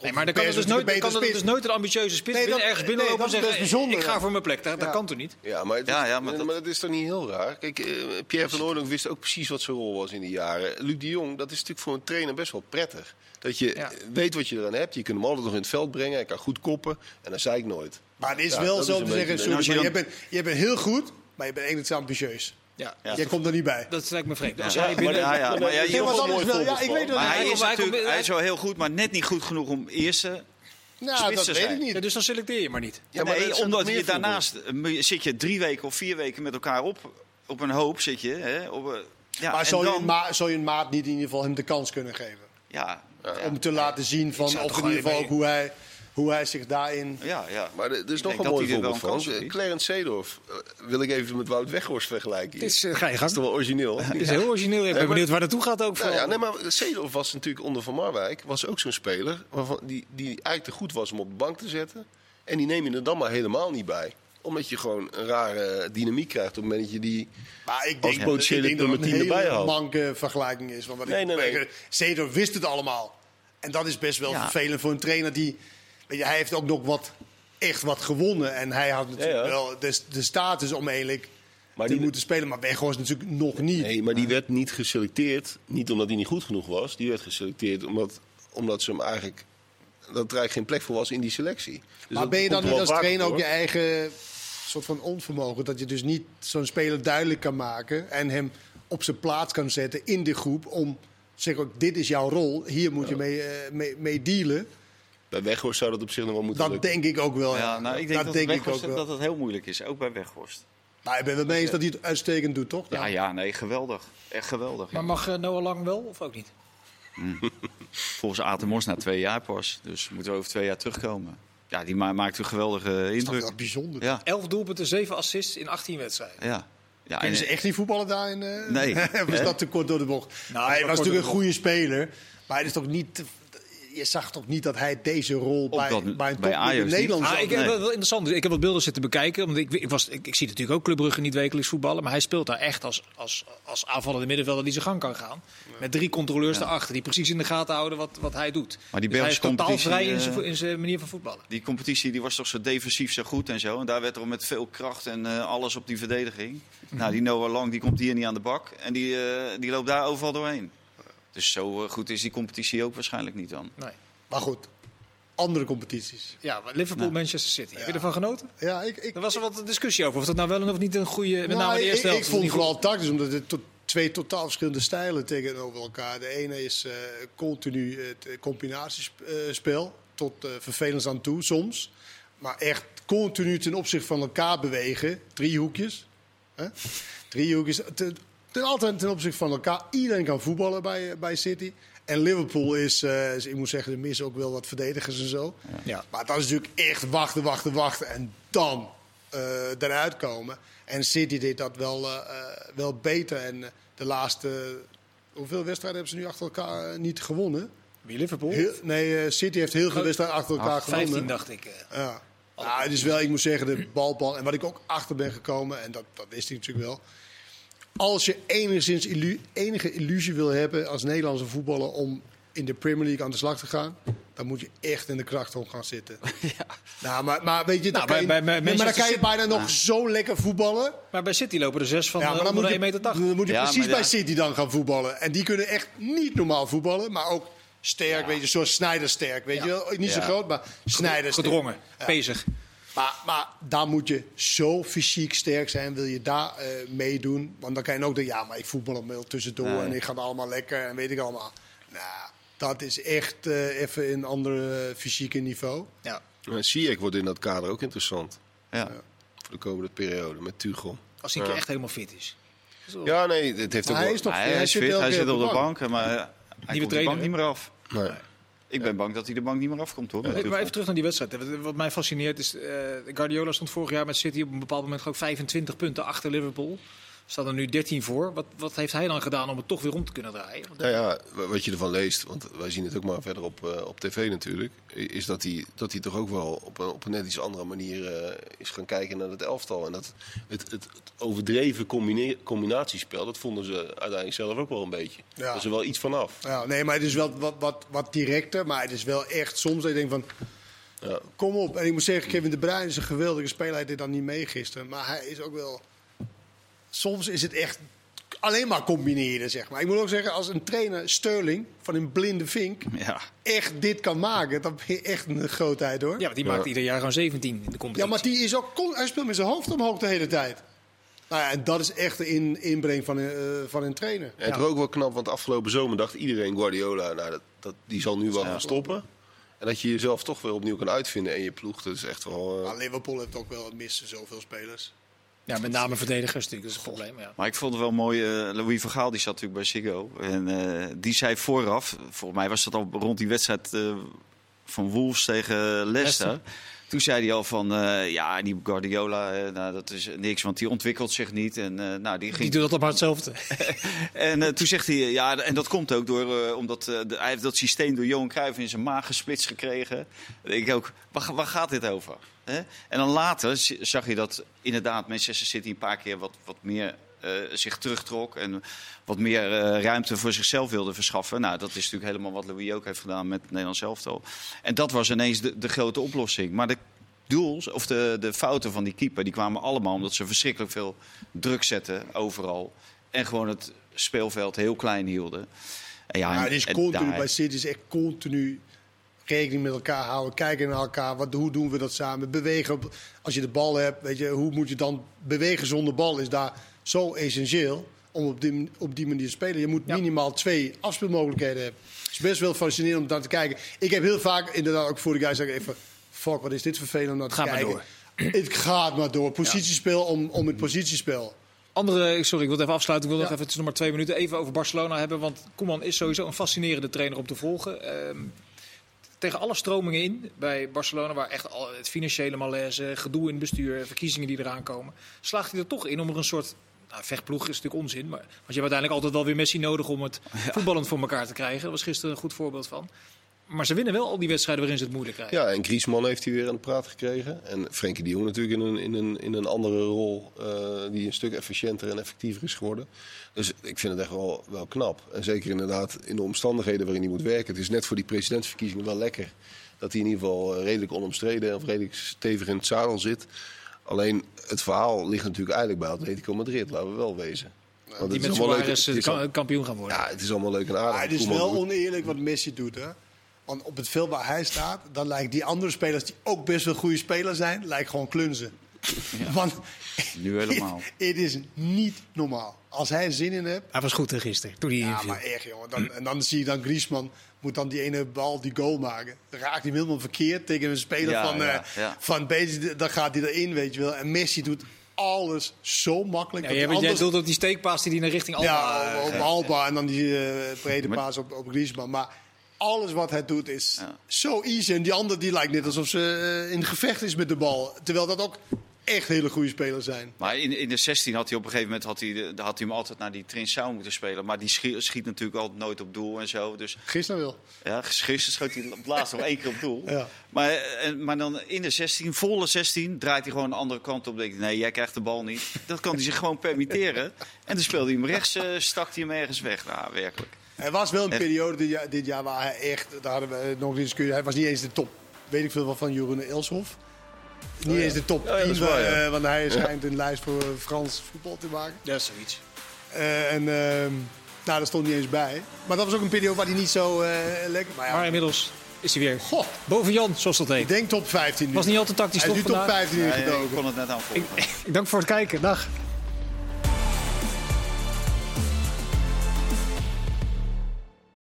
Nee, maar dan kan er dus nooit, kan er dus nooit een ambitieuze spits Nee, binnen, dat- ergens nee, binnenlopen dat en is zeggen, bijzonder, ik ga voor mijn plek. Dat, dat kan toch niet? Ja, maar, is, Ja, ja, maar dat- maar dat is toch niet heel raar? Kijk, eh, Pierre van Oordonk wist ook precies wat zijn rol was in die jaren. Luc de Jong, dat is natuurlijk voor een trainer best wel prettig. Dat je Ja. weet wat je eraan hebt. Je kunt hem altijd nog in het veld brengen. Hij kan goed koppen. En dan zei ik nooit. Maar het is Ja, wel dat zo is te zeggen, sorry, je, bent, je bent heel goed, maar je bent enigszins ambitieus. Ja, Ja. Jij komt er niet bij. dat lijkt me vreemd. Als Ja, hij maar, binnen... ja, ja, maar ja, Ja, mooi wel, ik weet maar hij hij is, komt- hij natuurlijk, komt- hij is wel heel goed, maar net niet goed genoeg om eerste Nou, spits dat te weet ik Ja, niet. dus dan selecteer je maar niet. Ja, maar nee, omdat je daarnaast eh, zit je drie weken of vier weken met elkaar op, op een hoop zit je. Hè, op, een- ja, Maar zou, je, dan, een ma- zou je een maat niet in ieder geval hem de kans kunnen geven? ja, Om te laten zien van, of in ieder geval ook hoe hij, hoe hij zich daarin... ja, ja. Maar er is Ik nog een dat mooi voorbeeld een van. Clarence Seedorf. eh, wil ik even met Wout Weghorst vergelijken. Het is, eh, ga je gang. is toch wel origineel? [LAUGHS] Het is heel origineel. Ik ben benieuwd waar naartoe gaat ook. Nou ja, nee, maar Seedorf was natuurlijk onder Van Marwijk. Was ook zo'n speler waarvan, die, die eigenlijk te goed was om op de bank te zetten. En die neem je er dan maar helemaal niet bij. Omdat je gewoon een rare dynamiek krijgt op het moment dat je die... Maar ik Als denk, potentiële ik denk dat het nummer een 10 erbij hele haalt. manke vergelijking is. Want wat Nee, ik, nee, nee. Wist het allemaal. En dat is best wel Ja. vervelend voor een trainer die... Hij heeft ook nog wat, echt wat gewonnen. En hij had natuurlijk Ja, ja. wel de, de status om eigenlijk Maar te die- moeten spelen. Maar Weghorst natuurlijk nog niet. Nee, maar die werd niet geselecteerd. Niet omdat hij niet goed genoeg was. Die werd geselecteerd omdat, omdat ze hem eigenlijk... Dat er eigenlijk geen plek voor was in die selectie. Dus maar ben je dan niet als trainer ook je eigen soort van onvermogen? Dat je dus niet zo'n speler duidelijk kan maken en hem op zijn plaats kan zetten in de groep om te zeggen, ook, dit is jouw rol, hier moet je mee, eh, mee, mee dealen. Bij Weghorst zou dat op zich nog wel moeten Dat lukken. denk ik ook wel. Ja, nou, ik denk dat, dat denk ik ook wel. dat het heel moeilijk is, ook bij Weghorst. Maar ik ben het mee eens dat hij het uitstekend doet, toch? Ja, ja, nee, geweldig. Echt geweldig. Maar mag eh, Noah Lang wel of ook niet? [LAUGHS] Volgens Atemos na twee jaar pas. Dus moeten we over twee jaar terugkomen. Ja, die ma maakt een geweldige Dat is indruk. bijzonder. Ja, 11 doelpunten, 7 assists in 18 wedstrijden. ja. ja Kunnen en- ze echt niet voetballen daar in? eh? Nee. [LAUGHS] of is Hè? dat te kort door de bocht? Nou, hij was natuurlijk een goede speler. Maar het is toch niet... Je zag toch niet dat hij deze rol bij, dat- bij een bij Ajax in niet. Nederland Ah, ik, nee. heb wel interessant. Ik heb wat beelden zitten bekijken. Want ik, ik, was, ik, ik zie natuurlijk ook Club Brugge niet wekelijks voetballen. Maar hij speelt daar echt als, als, als aanvallende middenvelder die zijn gang kan gaan. Met drie controleurs daarachter die precies in de gaten houden wat, wat hij doet. Maar die dus hij is totaal vrij in eh, zijn, in zijn manier van voetballen. Die competitie die was toch zo defensief zo goed en zo. En daar werd er met veel kracht en eh, alles op die verdediging. Nou, die Noah Lang die komt hier niet aan de bak. En die, eh, die loopt daar overal doorheen. Dus zo eh, goed is die competitie ook waarschijnlijk niet dan. Nee. Maar goed, andere competities. Ja, Liverpool, Nou. Manchester City. Heb je ervan genoten? Ja, ik, ik, Er was er wat discussie over of dat nou wel of niet een goede... Met Nou, name de ik- eerste ik, helft. ik vond het vooral tactisch, omdat het to- twee totaal verschillende stijlen tegenover elkaar. De ene is eh, continu het eh, combinatiespel, tot eh vervelend aan toe soms. Maar echt continu ten opzichte van elkaar bewegen. Driehoekjes. Hè? Driehoekjes. Ten, ten, altijd ten opzichte van elkaar. Iedereen kan voetballen bij, eh, bij City. En Liverpool is, eh, ik moet zeggen, er missen ook wel wat verdedigers en zo. Ja. Maar dat is natuurlijk echt wachten, wachten, wachten. En dan eh, eruit komen. En City deed dat wel, wel beter. En de laatste, hoeveel wedstrijden hebben ze nu achter elkaar niet gewonnen? Wie Liverpool? Heel- nee, eh, City heeft heel veel Oh, wedstrijden achter elkaar Ach, 15 gewonnen. dacht ik. Ja. Nou, het is wel, ik moet zeggen, de balbal. En wat ik ook achter ben gekomen, en dat, dat wist ik natuurlijk wel. Als je enigszins illu- enige illusie wil hebben als Nederlandse voetballer om in de Premier League aan de slag te gaan, dan moet je echt in de krachthonk gaan zitten. [LAUGHS] Nou, maar, maar weet je, dan, Nou, kan je, bij- bij nee, maar dan kan je bijna nog zo lekker voetballen. Maar bij City lopen er zes van Ja, ja, maar dan moet, je, 1,80 meter. dan moet je Ja, precies bij ja. City dan gaan voetballen. En die kunnen echt niet normaal voetballen, maar ook sterk, weet je, zoals Snyder sterk, weet je wel. Niet zo Ja. groot, maar Snyder sterk. Gedrongen, pezig. Maar, maar daar moet je zo fysiek sterk zijn, wil je daar eh, meedoen. Want dan kan je ook denken, ja, maar ik voetbal hem wel tussendoor Nee. en ik ga het allemaal lekker en weet ik allemaal. Nou, dat is echt eh, even een ander eh, fysieke niveau. Ja. Maar Ziyech wordt in dat kader ook interessant. Ja. Voor de komende periode met Tuchel. Als hij een keer echt helemaal fit is. Ja, nee, het heeft ook hij wel... is toch hij, hij is zit fit, hij zit op de bank, maar hij komt de bank niet meer af. Nee. Ik ben bang dat hij de bank niet meer afkomt hoor. Maar even terug naar die wedstrijd. Wat- mij fascineert is, eh, Guardiola stond vorig jaar met City op een bepaald moment gewoon 25 punten achter Liverpool. Staat er nu 13 voor. Wat, wat heeft hij dan gedaan om het toch weer rond te kunnen draaien? Nou ja, wa- wat je ervan leest, want wij zien het ook maar verder op, eh, op tv natuurlijk, is dat hij, dat hij toch ook wel op een, op een net iets andere manier eh, is gaan kijken naar het elftal. En dat het, het, het overdreven combine- combinatiespel, dat vonden ze uiteindelijk zelf ook wel een beetje. Ja. Dat is er wel iets vanaf. Ja, nee, maar het is wel wat, wat, wat directer. Maar het is wel echt soms dat je denkt van... Ja. Kom op. En ik moet zeggen, Kevin De Bruyne is een geweldige speler. Hij deed dan niet mee gisteren. Maar hij is ook wel... Soms is het echt alleen maar combineren, zeg maar. Ik moet ook zeggen, als een trainer Sterling van een blinde vink... Ja. echt dit kan maken, dan ben je echt een grootheid, hoor. ja, want die Ja. maakt ieder jaar gewoon 17 in de competitie. Ja, maar die is ook... Hij speelt met zijn hoofd omhoog de hele tijd. Nou ja, en dat is echt de in, inbreng van een, eh, van een trainer. En het was ook wel knap, want afgelopen zomer dacht iedereen Guardiola, nou, dat, dat, die zal nu wel gaan stoppen. En dat je jezelf toch weer opnieuw kan uitvinden en je ploeg, dat is echt wel... eh, Maar Liverpool heeft ook wel missen zoveel spelers. Ja, met name verdedigers natuurlijk, dat is het probleem. Ja. Maar ik vond het wel mooi, eh, Louis van Gaal die zat natuurlijk bij Ziggo. En eh, die zei vooraf, volgens mij was dat al rond die wedstrijd eh, van Wolves tegen Leicester. Leicester. Toen zei hij al van, eh, ja, die Guardiola, eh, nou, dat is niks, want die ontwikkelt zich niet. En, eh, nou, die Die ging... doet altijd maar hetzelfde. [LAUGHS] En toen zegt hij, ja, en dat komt ook door, omdat de, hij heeft dat systeem door Johan Cruijff in zijn maag gesplitst gekregen. Dan denk ik ook, waar, waar gaat dit over? Hè? En dan later zag je dat inderdaad Manchester City een paar keer wat, wat meer zich terugtrok en wat meer eh, ruimte voor zichzelf wilde verschaffen. Nou, dat is natuurlijk helemaal wat Louis ook heeft gedaan met het Nederlands elftal. En dat was ineens de, de grote oplossing. Maar de doels, of de, de fouten van die keeper, die kwamen allemaal omdat ze verschrikkelijk veel druk zetten overal. En gewoon het speelveld heel klein hielden. En ja, Ja, het is continu daar- bij City is echt continu rekening met elkaar houden, kijken naar elkaar. Wat, hoe doen we dat samen? Bewegen. Als je de bal hebt, weet je, hoe moet je dan bewegen zonder bal? Is daar zo essentieel om op die, op die manier te spelen. Je moet Ja. minimaal twee afspeelmogelijkheden hebben. Het is best wel fascinerend om daar te kijken. Ik heb heel vaak inderdaad ook voor de guys zeggen even, fuck, wat is dit vervelend om naar te Ga maar kijken. Het gaat maar door. Positiespel om, om het positiespel. Andere, sorry, ik wil het even afsluiten. Ik wil nog even, het is nog maar twee minuten, even over Barcelona hebben. Want Koeman is sowieso een fascinerende trainer om te volgen. Ehm, tegen alle stromingen in bij Barcelona, waar echt al het financiële malaise, gedoe in het bestuur, verkiezingen die eraan komen, slaagt hij er toch in om er een soort nou, vechtploeg is natuurlijk onzin, maar want je hebt uiteindelijk altijd wel weer Messi nodig om het voetballend voor elkaar te krijgen. Daar was gisteren een goed voorbeeld van. Maar ze winnen wel al die wedstrijden waarin ze het moeilijk krijgen. Ja, en Griezmann heeft hij weer aan de praat gekregen. En Frenkie de Jong natuurlijk in een, in een, in een andere rol, eh, die een stuk efficiënter en effectiever is geworden. Dus ik vind het echt wel, wel knap. En zeker inderdaad in de omstandigheden waarin hij moet werken. Het is net voor die presidentsverkiezingen wel lekker dat hij in ieder geval eh, redelijk onomstreden of redelijk stevig in het zadel zit. Alleen het verhaal ligt natuurlijk eigenlijk bij Atletico Madrid, laten we wel wezen. Want Die het met is allemaal leuk- Suarez het eh, is al- ka- kampioen gaan worden. Ja, het is allemaal leuk en aardig. Maar het is Koeman wel doet- oneerlijk wat Messi doet, hè? Want op het veld waar hij staat, dan lijken die andere spelers die ook best wel goede spelers zijn, lijkt gewoon klunzen. Want Nu [LAUGHS] helemaal. Het, het is niet normaal. Als hij er zin in hebt, Hij was goed hè, gisteren, toen hij ja, inviel. maar echt jongen. Dan, en dan zie je dan Griezmann moet dan die ene bal, die goal maken. Dan raakt hij helemaal verkeerd tegen een speler Ja, van, ja, eh, ja. van Betis. Dan gaat hij erin, weet je wel. En Messi doet alles zo makkelijk. Ja, jij, hij jij anders- doelt op die steekpaas die hij naar richting Alba... ja, eh, op, op Alba en dan die eh, brede paas op, op Griezmann. Maar alles wat hij doet is Ja. zo easy. En die andere die lijkt net alsof ze eh, in gevecht is met de bal. Terwijl dat ook echt hele goede spelers zijn. Maar in, in de 16 had hij op een gegeven moment had hij, had hij hem altijd naar die Trinsau moeten spelen. Maar die schiet, schiet natuurlijk altijd nooit op doel en zo. Dus Gisteren wel. ja, gisteren schoot hij op laatst nog één keer op doel. Ja. Maar, eh, maar dan in de 16, volle 16, draait hij gewoon de andere kant op. Denk ik, nee, jij krijgt de bal niet. Dat kan hij zich gewoon permitteren. En dan speelde hij hem rechts, eh, stak hij hem ergens weg. Nou, werkelijk. Er was wel een Echt. periode dit jaar, dit jaar waar hij echt, daar hadden we nog eens kun Hij was niet eens de top, weet ik veel wat van Jeroen Elshoff. Niet eens de top Oh ja, dat is 10, waar, ja. eh, want hij [LAUGHS] schijnt een lijst voor Frans voetbal te maken. Ja, zoiets. Eh, en ehm, nou, daar stond niet eens bij. Maar dat was ook een periode waar hij niet zo eh, lekker... Maar ja, Maar inmiddels is hij weer goh, boven Jan, zoals dat heet. ik denk top 15 nu. Was niet altijd tactisch hij is toch nu top vandaag? 15 Ja, ja, ingedoken. ik kon het net aanvolgen. [LAUGHS] Ik dank voor het kijken. Dag.